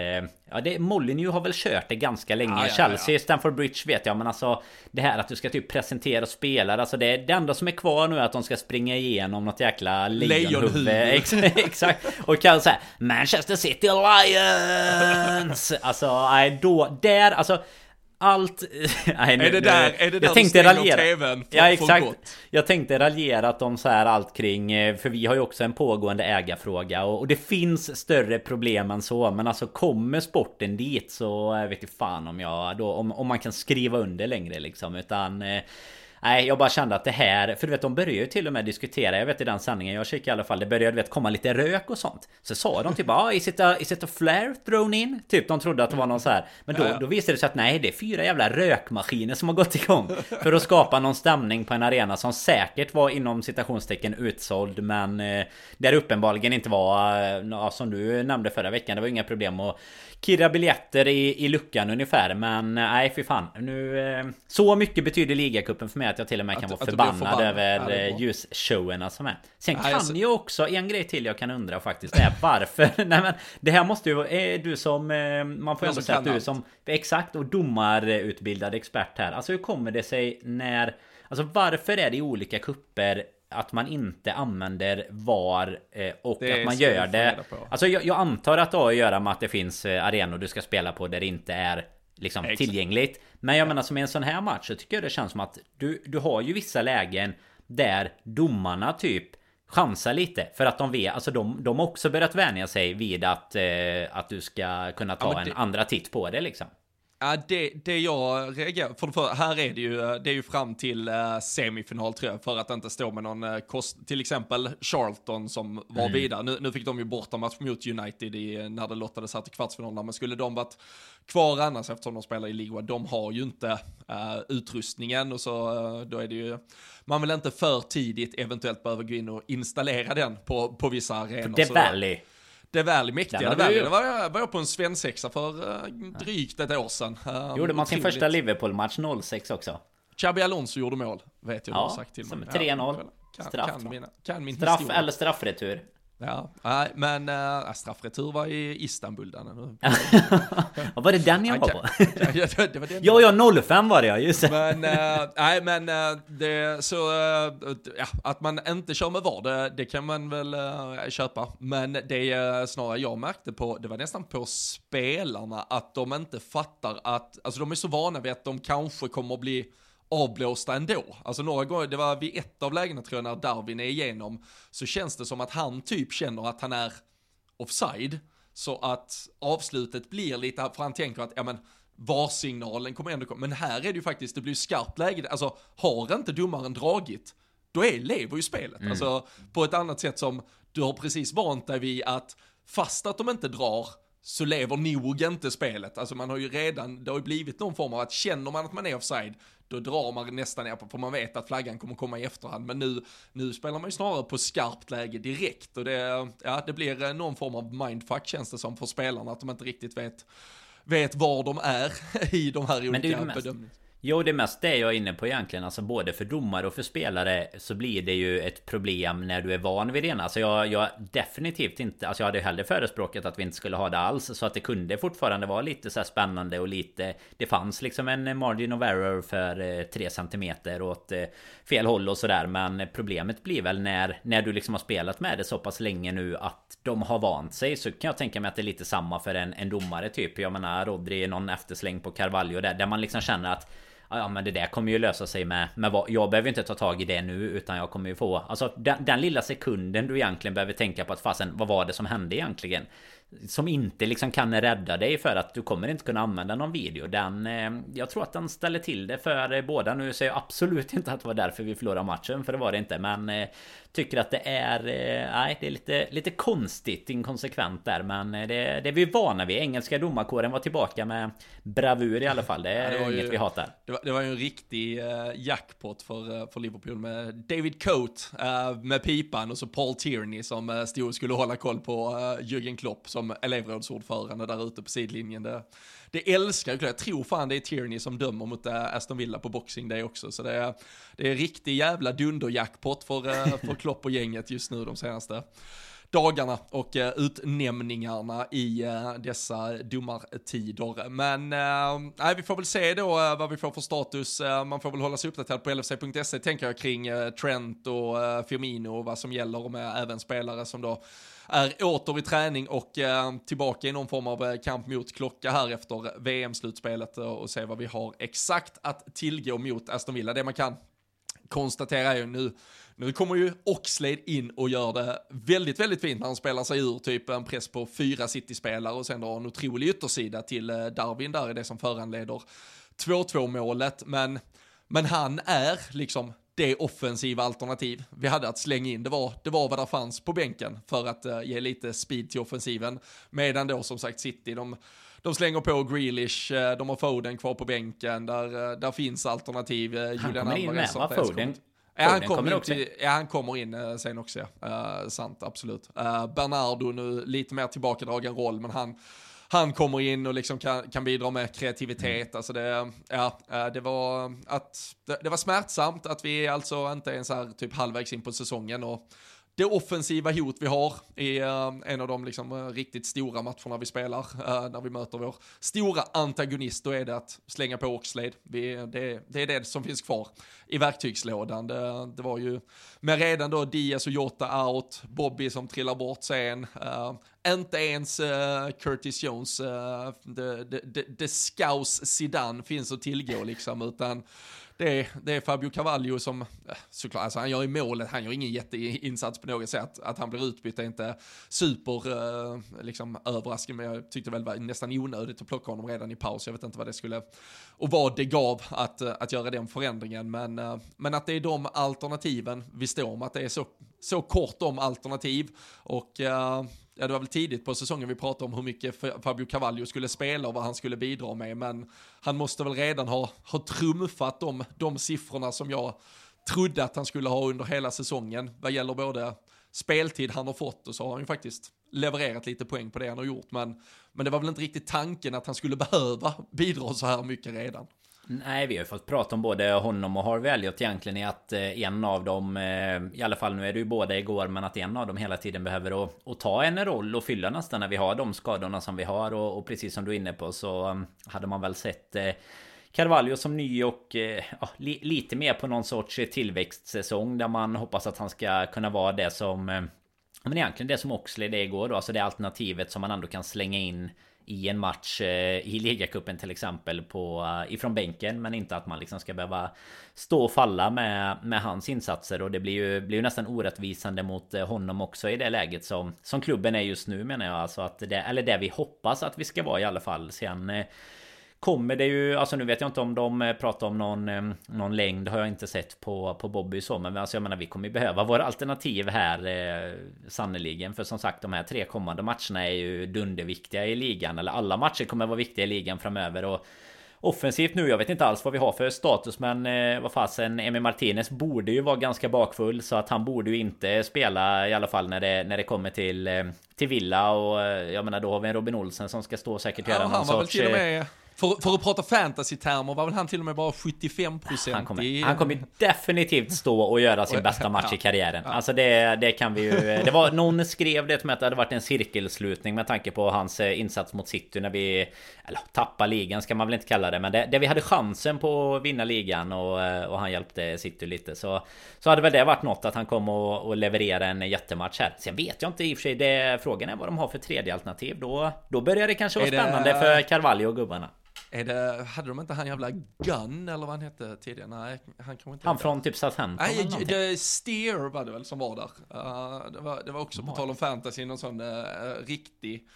Ja, det, Molyneux har väl kört det ganska länge. Ja, ja, Chelsea, ja. Stamford Bridge vet jag. Men alltså det här att du ska typ presentera spelare. Alltså det, det enda som är kvar nu är att de ska springa igenom något jäkla lejonhuvud. Exakt. Och kalla såhär Manchester City Lions! Alltså nej då, där alltså allt... Nej, nu, är det där, är det där jag tänkte raljera. TVn ja exakt. Jag tänkte raljerat om så här allt kring... Eh, för vi har ju också en pågående ägarfråga. Och, och det finns större problem än så. Men alltså kommer sporten dit så jag vet inte fan om jag... Då, om, om man kan skriva under längre liksom. Utan... Nej, jag bara kände att det här... För du vet, de började ju till och med diskutera. Jag vet i den sändningen jag kikade i alla fall. Det började vet, komma lite rök och sånt. Så sa de typ ah, is it, a, is it a flare thrown in? Typ de trodde att det var någon så här. Men då, då visade det sig att nej, det är fyra jävla rökmaskiner som har gått igång. För att skapa någon stämning på en arena som säkert var inom citationstecken utsåld. Men eh, där uppenbarligen inte var, eh, som du nämnde förra veckan. Det var inga problem att kirra biljetter i, i luckan ungefär. Men nej, fy fan. Nu, eh, så mycket betyder ligacupen för mig att jag till och med kan att, vara förbannad, förbannad, över ja, eh, ljusshowerna som är. Sen nej, kan så... ju också, en grej till jag kan undra faktiskt är varför. nej men det här måste ju, är du som, eh, man får ju ändå säga att du allt. som, exakt, och domarutbildad expert här. Alltså hur kommer det sig när, alltså varför är det i olika kupper att man inte använder VAR eh, och det att man gör det. Alltså jag, jag, antar att det har att göra med att det finns eh, arenor du ska spela på där det inte är liksom Exakt. tillgängligt. Men jag menar som i en sån här match så tycker jag det känns som att du, du har ju vissa lägen där domarna typ chansar lite för att de vet, alltså de, de har också börjat vänja sig vid att, eh, att du ska kunna ta ja, det... en andra titt på det liksom. Ja, det, det jag reagerar för, för här är det ju, det är ju fram till uh, semifinal tror jag, för att inte stå med någon uh, kost, till exempel Charlton som var mm. vidare. Nu, nu fick de ju borta match mot United i, när det lottades här till kvartsfinalerna, men skulle de varit kvar annars eftersom de spelar i Liga, de har ju inte uh, utrustningen och så då är det ju, man vill inte för tidigt eventuellt behöva gå in och installera den på, på vissa arenor. Är Valley. Det väl mäktiga. Det, väl, det var, jag, var jag på en svensexa för uh, drygt ett år sedan. Uh, Gjorde man sin första Liverpool-match 06 också? Xabi Alonso gjorde mål, vet jag ja, du har sagt till mig. 3-0. Ja, straff. Kan, mina, kan min straff historia. eller straffretur. Ja, nej, men äh, straffretur var i Istanbul där nu. Vad var det den jag var på? ja, det var den ja, ja, 05 var det ja, just det. Men, äh, nej, men äh, det så, ja, att man inte kör med VAR, det, det kan man väl köpa. Men det snarare jag märkte på, det var nästan på spelarna, att de inte fattar att, alltså de är så vana vid att de kanske kommer att bli avblåsta ändå. Alltså några gånger, det var vid ett av lägena tror jag när Darwin är igenom, så känns det som att han typ känner att han är offside. Så att avslutet blir lite, för han tänker att, ja men, varsignalen kommer ändå komma. Men här är det ju faktiskt, det blir skarpt läge, alltså har inte domaren dragit, då är, lever ju spelet. Mm. Alltså på ett annat sätt som du har precis vant dig vid att fast att de inte drar, så lever nog inte spelet. Alltså man har ju redan, det har ju blivit någon form av att känner man att man är offside, då drar man nästan ner på, för man vet att flaggan kommer komma i efterhand. Men nu, nu spelar man ju snarare på skarpt läge direkt och det, ja, det blir eh, någon form av mindfuck känns det som för spelarna, att de inte riktigt vet, vet var de är i de här olika bedömningarna. Jo, det är mest det jag är inne på egentligen. Alltså både för domare och för spelare så blir det ju ett problem när du är van vid det ena. Alltså jag, jag definitivt inte... Alltså jag hade hellre förespråkat att vi inte skulle ha det alls. Så att det kunde fortfarande vara lite så spännande och lite... Det fanns liksom en margin of error för eh, 3 cm åt eh, fel håll och sådär. Men problemet blir väl när, när du liksom har spelat med det så pass länge nu att de har vant sig. Så kan jag tänka mig att det är lite samma för en, en domare typ. Jag menar Rodri, någon eftersläng på Carvalho där. Där man liksom känner att Ja men det där kommer ju lösa sig med, med vad, Jag behöver inte ta tag i det nu utan jag kommer ju få Alltså den, den lilla sekunden du egentligen behöver tänka på att fasen Vad var det som hände egentligen? Som inte liksom kan rädda dig för att du kommer inte kunna använda någon video. Den, eh, jag tror att den ställer till det för båda. Nu säger jag absolut inte att det var därför vi förlorade matchen, för det var det inte. Men eh, tycker att det är... Eh, nej, det är lite, lite konstigt inkonsekvent där. Men det, det är vi vana vid. Engelska domarkåren var tillbaka med bravur i alla fall. Det är ja, det inget ju, vi hatar. Det var, det var ju en riktig jackpot för, för Liverpool med David Coate med pipan och så Paul Tierney som stod och skulle hålla koll på Jürgen Klopp som elevrådsordförande där ute på sidlinjen. Det, det älskar jag. Jag tror fan det är Tierney som dömer mot eh, Aston Villa på Boxing Day också. Så det är, det är riktig jävla dunderjackpot för, eh, för Klopp och gänget just nu de senaste dagarna och eh, utnämningarna i dessa domartider. Men uh, vi får väl se då vad vi får för status. man får väl hålla sig uppdaterad på LFC.se tänker jag kring Trent och Firmino och vad som gäller med även spelare som då är åter i träning och eh, tillbaka i någon form av eh, kamp mot klocka här efter VM-slutspelet och se vad vi har exakt att tillgå mot Aston Villa. Det man kan konstatera är ju nu, nu kommer ju Oxlade in och gör det väldigt, väldigt fint när han spelar sig ur typ en press på fyra City-spelare och sen då en otrolig yttersida till eh, Darwin där är det som föranleder 2-2 målet. Men, men han är liksom det offensiva alternativ vi hade att slänga in. Det var, det var vad det fanns på bänken för att uh, ge lite speed till offensiven. Medan då som sagt City, de, de slänger på Grealish, uh, de har Foden kvar på bänken, där, uh, där finns alternativ. Han Julian kommer in med va, Foden? Ja, han, kommer kommer också. ja, han kommer in sen också, ja. Sant, absolut. Bernardo nu lite mer tillbakadragen roll, men han, han kommer in och liksom kan, kan bidra med kreativitet. Mm. Alltså det, ja, eh, det var att det, det, var smärtsamt att vi alltså inte ens är typ halvvägs in på säsongen och det offensiva hot vi har i eh, en av de liksom, eh, riktigt stora matcherna vi spelar, eh, när vi möter vår stora antagonist, då är det att slänga på Oxlade. Vi, det, det, är det som finns kvar i verktygslådan. Det, det, var ju med redan då Diaz och Jota out, Bobby som trillar bort sen, inte ens Curtis Jones, uh, the, the, the, the Scouse Zidane finns att tillgå liksom, utan det är, det är Fabio Cavallo som, eh, såklart, alltså han gör ju målet, han gör ingen jätteinsats på något sätt. Att han blir utbytt är inte super eh, liksom, överraskande, men jag tyckte väl var nästan onödigt att plocka honom redan i paus. Jag vet inte vad det skulle, och vad det gav att, eh, att göra den förändringen. Men, men att det är de alternativen vi står med, att det är så, så kort om alternativ. Och ja, det var väl tidigt på säsongen vi pratade om hur mycket Fabio Cavallo skulle spela och vad han skulle bidra med, men han måste väl redan ha, ha trumfat de, de siffrorna som jag trodde att han skulle ha under hela säsongen, vad gäller både speltid han har fått och så har han ju faktiskt levererat lite poäng på det han har gjort, men, men det var väl inte riktigt tanken att han skulle behöva bidra så här mycket redan. Nej, vi har ju fått prata om både honom och Harvey Elliot egentligen i att eh, en av dem, eh, i alla fall nu är det ju båda igår, men att en av dem hela tiden behöver att, att ta en roll och fylla nästan när vi har de skadorna som vi har. Och, och precis som du är inne på så eh, hade man väl sett Carvalho som ny och ja, li, lite mer på någon sorts tillväxtsäsong där man hoppas att han ska kunna vara det som Men egentligen det som Oxlade det igår då, alltså det alternativet som man ändå kan slänga in i en match eh, i ligacupen till exempel på, eh, ifrån bänken men inte att man liksom ska behöva stå och falla med, med hans insatser. Och det blir ju, blir ju nästan orättvisande mot eh, honom också i det läget som, som klubben är just nu menar jag. Alltså att det, eller det vi hoppas att vi ska vara i alla fall sen Kommer det ju, alltså nu vet jag inte om de eh, pratar om någon, eh, någon längd har jag inte sett på, på Bobby så Men alltså jag menar vi kommer ju behöva våra alternativ här eh, Sannoliken. För som sagt de här tre kommande matcherna är ju dunderviktiga i ligan Eller alla matcher kommer vara viktiga i ligan framöver. Och Offensivt nu, jag vet inte alls vad vi har för status men eh, vad fasen Emi Martinez borde ju vara ganska bakfull så att han borde ju inte spela i alla fall när det, när det kommer till, eh, till Villa. Och jag menar då har vi en Robin Olsen som ska stå och säkert göra ja, någon sorts... Väl till och med för, för att prata fantasy-termer var väl han till och med bara 75% han kommer, i... han kommer definitivt stå och göra sin bästa match i karriären. Alltså det, det kan vi ju... Det var, någon skrev det med att det hade varit en cirkelslutning med tanke på hans eh, insats mot City när vi... Eller tappa ligan ska man väl inte kalla det, men det, det vi hade chansen på att vinna ligan och, eh, och han hjälpte City lite. Så, så hade väl det varit något att han kom och, och leverera en jättematch här. Sen vet jag inte i och för sig, det, frågan är vad de har för tredje alternativ. Då, då börjar det kanske vara spännande för Carvalho och gubbarna. Är det, hade de inte han jävla Gun eller vad han hette tidigare? Nej, han kommer inte Han från typ Southampton Nej, det Steer var det väl som var där. Uh, det, var, det var också på tal om fantasy, någon sån uh, riktig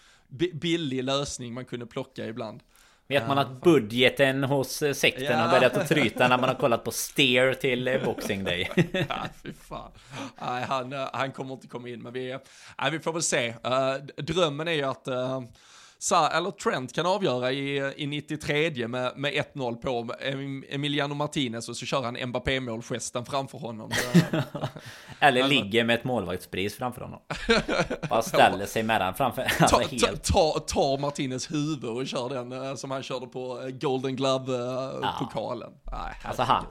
billig lösning man kunde plocka ibland. Vet man att budgeten hos eh, sekten ja. har börjat att tryta när man har kollat på Steer till eh, Boxing Day? ja, fy fan. Nej, han, eh, han kommer inte komma in, men vi, nej, vi får väl se. Drömmen är ju att Sa eller Trent kan avgöra i, i 93 med, med 1-0 på Emiliano Martinez och så kör han Mbappé-målgesten framför honom. eller alltså, ligger med ett målvaktspris framför honom. Bara ställer sig med den framför. Alltså, ta, helt... ta, tar Martinez huvud och kör den eh, som han körde på eh, Golden Glove-pokalen. Ja. alltså han.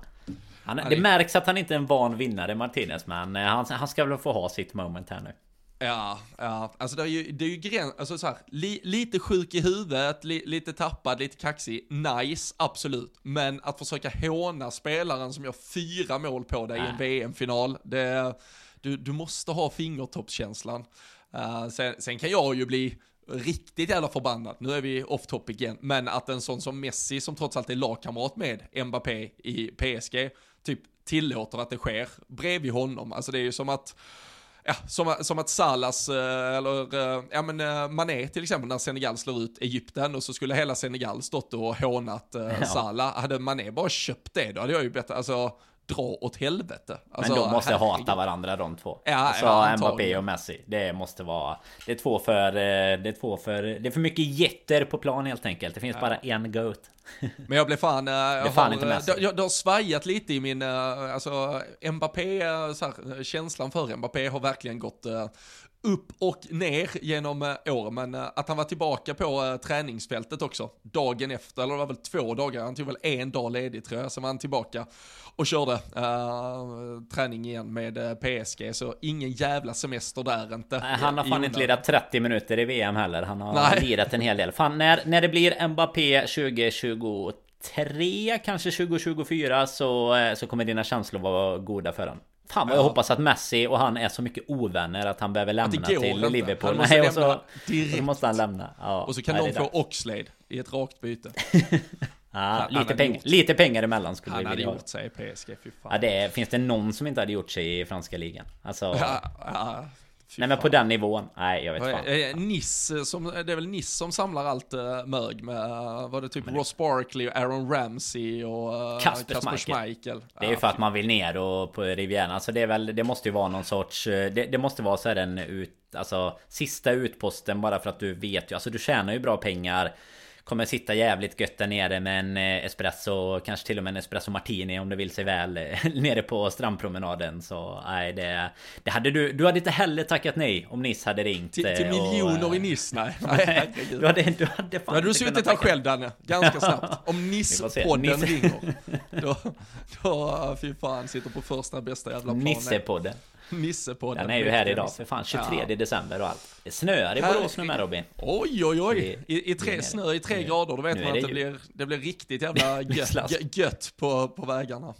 Han, det märks att han inte är en van vinnare Martinez men eh, han, han ska väl få ha sitt moment här nu. Ja, ja, alltså det är ju, det är ju gräns, alltså så här, li, lite sjuk i huvudet, li, lite tappad, lite kaxig, nice, absolut. Men att försöka håna spelaren som gör fyra mål på dig i en VM-final, det, du, du måste ha fingertoppskänslan. Uh, sen, sen kan jag ju bli riktigt jävla förbannad, nu är vi off topic igen, men att en sån som Messi, som trots allt är lagkamrat med Mbappé i PSG, typ tillåter att det sker bredvid honom. Alltså det är ju som att ja, som, som att Salas, eh, eller eh, ja men eh, Mané till exempel när Senegal slår ut Egypten och så skulle hela Senegal stått och hånat ja. Salah. Hade Mané bara köpt det då hade jag ju bättre, alltså dra åt helvete. Alltså, men de måste herregud. hata varandra de två. Ja, alltså ja, Mbappé och Messi. Det måste vara... Det är två för... Det är två för... Det är för mycket jätter på plan helt enkelt. Det finns ja. bara en GOAT. Men jag blev fan... Jag fan har, inte Messi. Det, det har svajat lite i min... Alltså Mbappé, så här, känslan för Mbappé har verkligen gått upp och ner genom äh, åren, men äh, att han var tillbaka på äh, träningsfältet också, dagen efter, eller det var väl två dagar, han tog väl en dag ledigt tror jag, så var han tillbaka och körde äh, träning igen med PSG, så ingen jävla semester där inte. Nej, han har fan inte lirat 30 minuter i VM heller, han har Nej. lirat en hel del. Fan, när, när det blir Mbappé 2023, kanske 2024, så, så kommer dina känslor vara goda för honom. Fan vad jag hoppas att Messi och han är så mycket ovänner att han behöver lämna till inte. Liverpool. Han Nej, och så, så måste han lämna. Ja, och så kan de få Oxlade i ett rakt byte. ja, han, lite, han peng gjort, lite pengar emellan skulle vi vilja ha. Han hade gjort sig i PSG, fy fan. Ja, det, finns det någon som inte hade gjort sig i franska ligan? Alltså... Ja, ja, Nej men på den nivån, nej jag vet fan. Niss, som, det är väl Niss som samlar allt uh, mög med, uh, var det typ men Ross Barkley och Aaron Ramsey och Kasper, Kasper Schmeichel. Det är ju för att man vill ner och på Rivieran, alltså det är väl, det måste ju vara någon sorts, det, det måste vara så här en ut, alltså sista utposten bara för att du vet ju, alltså du tjänar ju bra pengar Kommer sitta jävligt gött där nere med en eh, espresso Kanske till och med en espresso martini om det vill sig väl eh, Nere på strandpromenaden. Så nej det, det hade du Du hade inte heller tackat nej om Niss hade ringt Till, till miljoner och, i Niss nej, nej Du hade, du hade fan hade du suttit här själv Danne Ganska snabbt. Om Niss-podden ringer. Då, då fy fan sitter på första bästa jävla planen Nisse-podden Nissepodden. Den är ju här idag, för fan 23 ja. december och allt. Det snöar i Borås nu med Robin. Oj, oj, oj. I, i tre, snö i tre grader, då vet man att det blir, det blir riktigt jävla gött, gött på, på vägarna.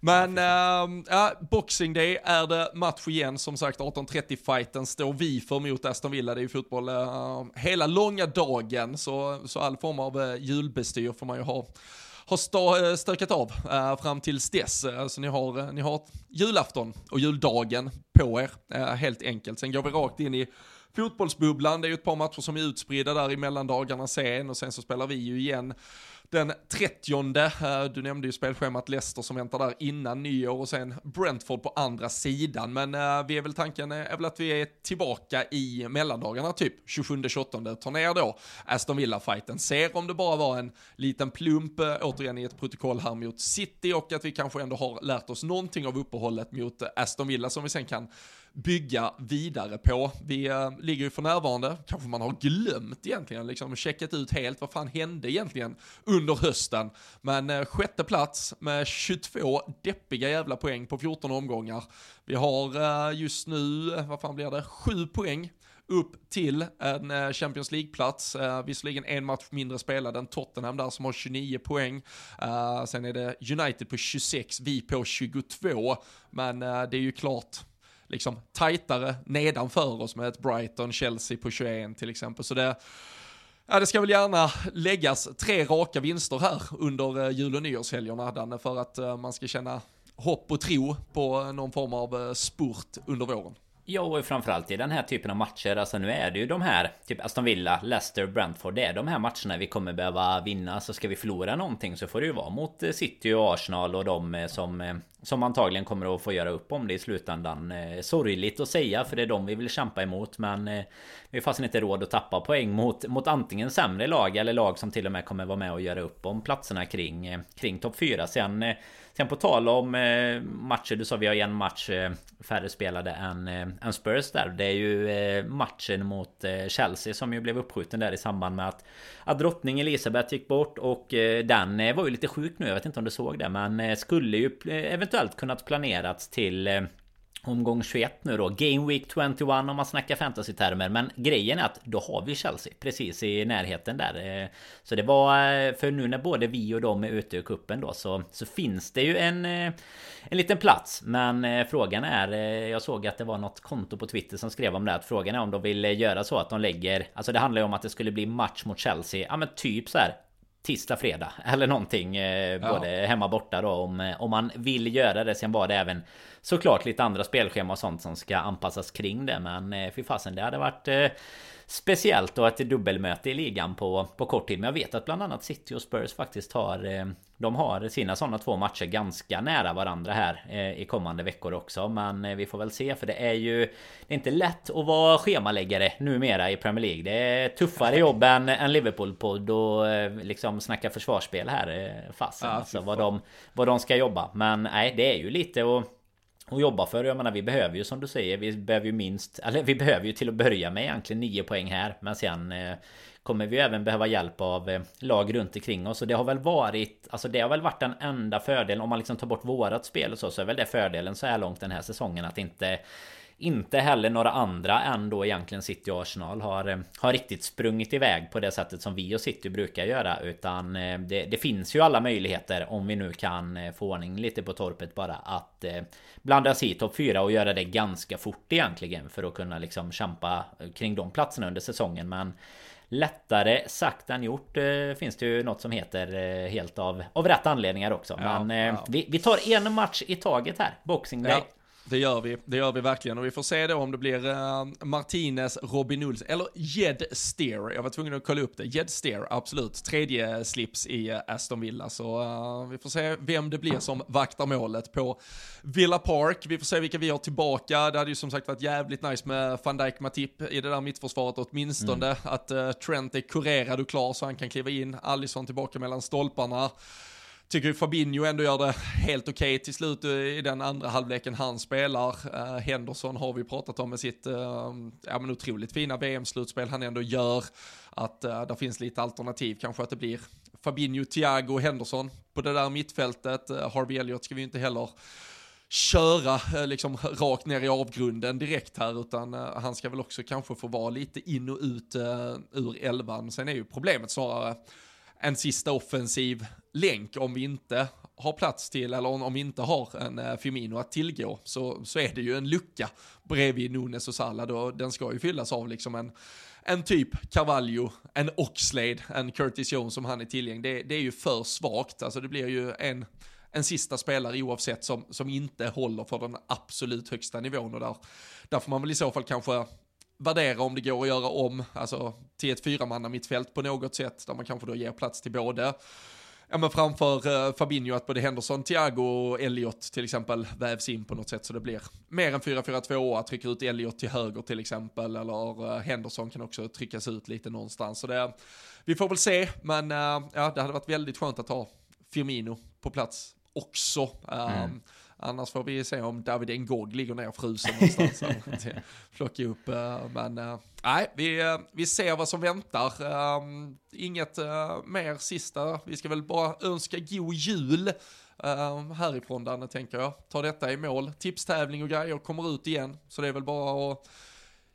Men äh, ja, Boxing Day är det match igen, som sagt 18.30-fighten står vi för mot Aston Villa, det är ju fotboll äh, hela långa dagen, så, så all form av äh, julbestyr får man ju ha har stå, eh, stökat av eh, fram tills dess. Eh, så ni har, ni har julafton och juldagen på er, helt enkelt. Sen går vi rakt in i fotbollsbubblan, det är ju ett par matcher som är utspridda där i mellandagarna sen och sen så spelar vi ju igen den 30. Eh, du nämnde ju spelschemat Leicester som väntar där innan nyår och sen Brentford på andra sidan. Men eh, vi är väl tanken är väl att vi är tillbaka i mellandagarna typ 27-28 tar ner då Aston Villa-fighten. Ser om det bara var en liten plump eh, återigen i ett protokoll här mot City och att vi kanske ändå har lärt oss någonting av uppehållet mot Aston Villa som vi sen kan bygga vidare på. Vi eh, ligger ju för närvarande, kanske man har glömt egentligen, liksom checkat ut helt vad fan hände egentligen under hösten. Men eh, sjätte plats med 22 deppiga jävla poäng på 14 omgångar. Vi har eh, just nu, vad fan blir det, 7 poäng upp till en Champions League-plats. Uh, visserligen en match mindre spelad än Tottenham där som har 29 poäng. Uh, sen är det United på 26, vi på 22. Men uh, det är ju klart, liksom tajtare nedanför oss med ett Brighton, Chelsea på 21 till exempel. Så det, ja, det ska väl gärna läggas tre raka vinster här under eh, jul och nyårshelgerna, Danne, för att eh, man ska känna hopp och tro på någon form av eh, spurt under våren. Ja, och framförallt i den här typen av matcher. Alltså nu är det ju de här, typ Aston Villa, Leicester, Brentford. Det är de här matcherna vi kommer behöva vinna. Så ska vi förlora någonting så får det ju vara mot eh, City och Arsenal och de eh, som, eh, som antagligen kommer att få göra upp om det i slutändan. Sorgligt att säga för det är de vi vill kämpa emot. Men vi har fastän inte råd att tappa poäng mot, mot antingen sämre lag eller lag som till och med kommer vara med och göra upp om platserna kring, kring topp 4. Sen Sen på tal om eh, matcher, du sa vi har en match eh, färre spelade än, eh, än Spurs där. Det är ju matchen mot Chelsea som ju blev uppskjuten där i samband med att, att drottning Elisabeth gick bort och den var ju lite sjuk nu. Jag vet inte om du såg det, men skulle ju eventuellt kunnat planerats till Omgång 21 nu då, Game Week 21 om man snackar fantasy-termer Men grejen är att då har vi Chelsea precis i närheten där eh, Så det var, eh, för nu när både vi och de är ute i kuppen då så, så finns det ju en eh, En liten plats Men frågan är, jag såg att det var något konto på Twitter som skrev om det att Frågan är om de vill göra så att de lägger Alltså det handlar ju om att det skulle bli match mot Chelsea Ja men typ så här tisdag, fredag eller någonting. Eh, ja. Både hemma borta då om, om man vill göra det. Sen var det även såklart lite andra spelschema och sånt som ska anpassas kring det. Men eh, fy fasen, det hade varit eh, speciellt och ett dubbelmöte i ligan på, på kort tid. Men jag vet att bland annat City och Spurs faktiskt har eh, De har sina sådana två matcher ganska nära varandra här eh, i kommande veckor också. Men eh, vi får väl se för det är ju Det är inte lätt att vara schemaläggare numera i Premier League. Det är tuffare jobb än, än Liverpool-podd och liksom snacka försvarsspel här. Fasen ja, alltså vad de, vad de ska jobba. Men nej, det är ju lite och och jobba för. Jag menar vi behöver ju som du säger Vi behöver ju minst Eller vi behöver ju till att börja med egentligen 9 poäng här Men sen eh, Kommer vi även behöva hjälp av eh, lag runt omkring oss. Och det har väl varit Alltså det har väl varit den enda fördelen Om man liksom tar bort vårat spel och så Så är väl det fördelen så här långt den här säsongen Att inte inte heller några andra än då egentligen City och Arsenal har, eh, har riktigt sprungit iväg på det sättet som vi och City brukar göra. Utan eh, det, det finns ju alla möjligheter om vi nu kan eh, få ordning lite på torpet bara att blanda sig i topp 4 och göra det ganska fort egentligen för att kunna liksom kämpa kring de platserna under säsongen. Men Lättare sagt än gjort finns det ju något som heter helt av, av rätt anledningar också. Ja, Men ja. Vi, vi, tar en match i taget här. Boxing Day. Ja. Det gör vi, det gör vi verkligen och vi får se då om det blir uh, Martinez, Robin Olsen eller Jed Steer. Jag var tvungen att kolla upp det. Jed Steer, absolut. Tredje slips i uh, Aston Villa. Så uh, vi får se vem det blir som vaktar målet på Villa Park. Vi får se vilka vi har tillbaka. Det hade ju som sagt varit jävligt nice med van Dijk Matip i det där mittförsvaret åtminstone. Mm. Att Trent är kurerad och klar så han kan kliva in. Alisson tillbaka mellan stolparna. Tycker Fabinho ändå gör det helt okej okay till slut i den andra halvleken han spelar. Uh, Henderson har vi pratat om med sitt uh, ja, men otroligt fina VM-slutspel han ändå gör. Att uh, där finns lite alternativ, kanske att det blir Fabinho, Thiago och Henderson på det där mittfältet. Uh, Harvey Elliott ska vi inte heller köra liksom rakt ner i avgrunden direkt här utan uh, han ska väl också kanske få vara lite in och ut uh, ur elvan. Sen är ju problemet snarare en sista offensiv länk om vi inte har plats till, eller om, vi inte har en eh, Firmino att tillgå, så, så är det ju en lucka bredvid Nunes och Salah, och den ska ju fyllas av liksom en, en typ Carvalho, en Oxlade, en Curtis Jones som han är tillgänglig. Det, det är ju för svagt, alltså det blir ju en, en sista spelare oavsett som, som inte håller för den absolut högsta nivån och där, där får man väl i så fall kanske värdera om det går att göra om, alltså till ett fyramanna mittfält på något sätt, där man kanske då ger plats till både ja men framför uh, Fabinho att både Henderson, Thiago och Elliot till exempel vävs in på något sätt så det blir mer än 4-4-2 att trycka ut Elliot till höger till exempel eller uh, Henderson kan också tryckas ut lite någonstans så det, vi får väl se men uh, ja det hade varit väldigt skönt att ha Firmino på plats också. Mm. Annars får vi se om David Ngog ligger ner frusen någonstans. Plocka upp, eh, men eh, nej, vi, eh, vi ser vad som väntar. Inget mer sista, vi ska väl bara önska god jul. härifrån Danne tänker jag. Ta detta i mål. Tipstävling och grejer kommer ut igen. Så det är väl bara att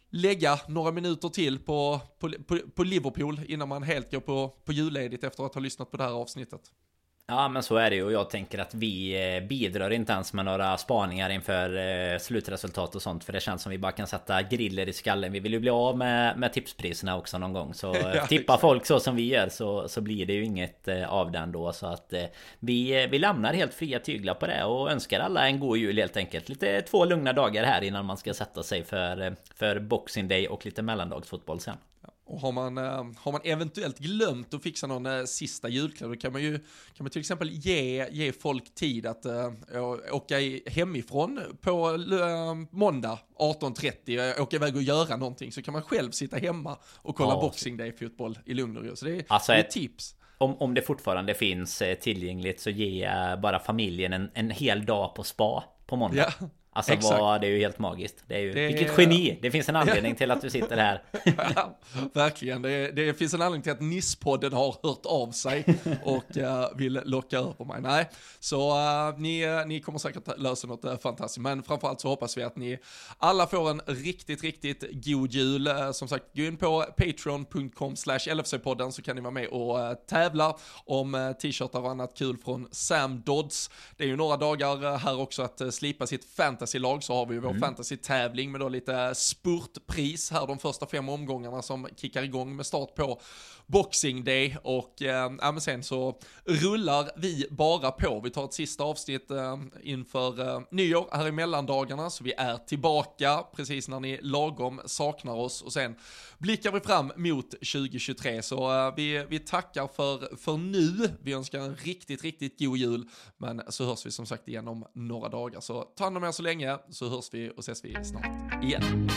lägga några minuter till på, på, på, på Liverpool innan man helt går på, på julledigt efter att ha lyssnat på det här avsnittet. Ja men så är det ju. Och jag tänker att vi eh, bidrar inte ens med några spaningar inför eh, slutresultat och sånt För det känns som vi bara kan sätta griller i skallen. Vi vill ju bli av med, med tipspriserna också någon gång. Så ja, tippa folk så som vi gör så, så blir det ju inget eh, av den då. Så att vi, vi lämnar helt fria tyglar på det och önskar alla en god jul helt enkelt. Lite två lugna dagar här innan man ska sätta sig för, för Boxing Day och lite mellandagsfotboll sen och har man, eh, har man eventuellt glömt att fixa någon eh, sista julklapp, då kan man ju kan man till exempel ge, ge folk tid att uh, åka hemifrån på uh, måndag 18.30, åka iväg och göra någonting, så kan man själv sitta hemma och kolla ja. Boxing Day-fotboll i lugn och ro. Så det är, alltså det är ett tips. Om, om det fortfarande finns tillgängligt så ge bara familjen en, en hel dag på spa på måndag. Ja. Alltså vad, det är ju helt magiskt. Det är ju, det, vilket geni! Det finns en anledning till att du sitter här. ja, verkligen, det, det, finns en anledning till att NIS-podden har hört av sig och uh, vill locka över mig. Nej, så uh, ni, ni kommer säkert lösa något uh, fantastiskt. Men framförallt så hoppas vi att ni alla får en riktigt, riktigt god jul. som sagt, gå in på patreon.com slash LFC-podden så kan ni vara med och tävla om t-shirtar och annat kul från Sam Dodds. Det är ju några dagar här också att slipa sitt fantasy fantasylag så har vi ju vår mm. fantasy-tävling med då lite spurtpris här de första fem omgångarna som kickar igång med start på Boxing Day och eh, ja, men sen så rullar vi bara på. Vi tar ett sista avsnitt eh, inför eh, nyår här i mellandagarna så vi är tillbaka precis när ni lagom saknar oss och sen blickar vi fram mot 2023 så eh, vi, vi tackar för, för nu. Vi önskar en riktigt, riktigt god jul men så hörs vi som sagt igen om några dagar så ta hand om er så länge så hörs vi och ses vi snart igen.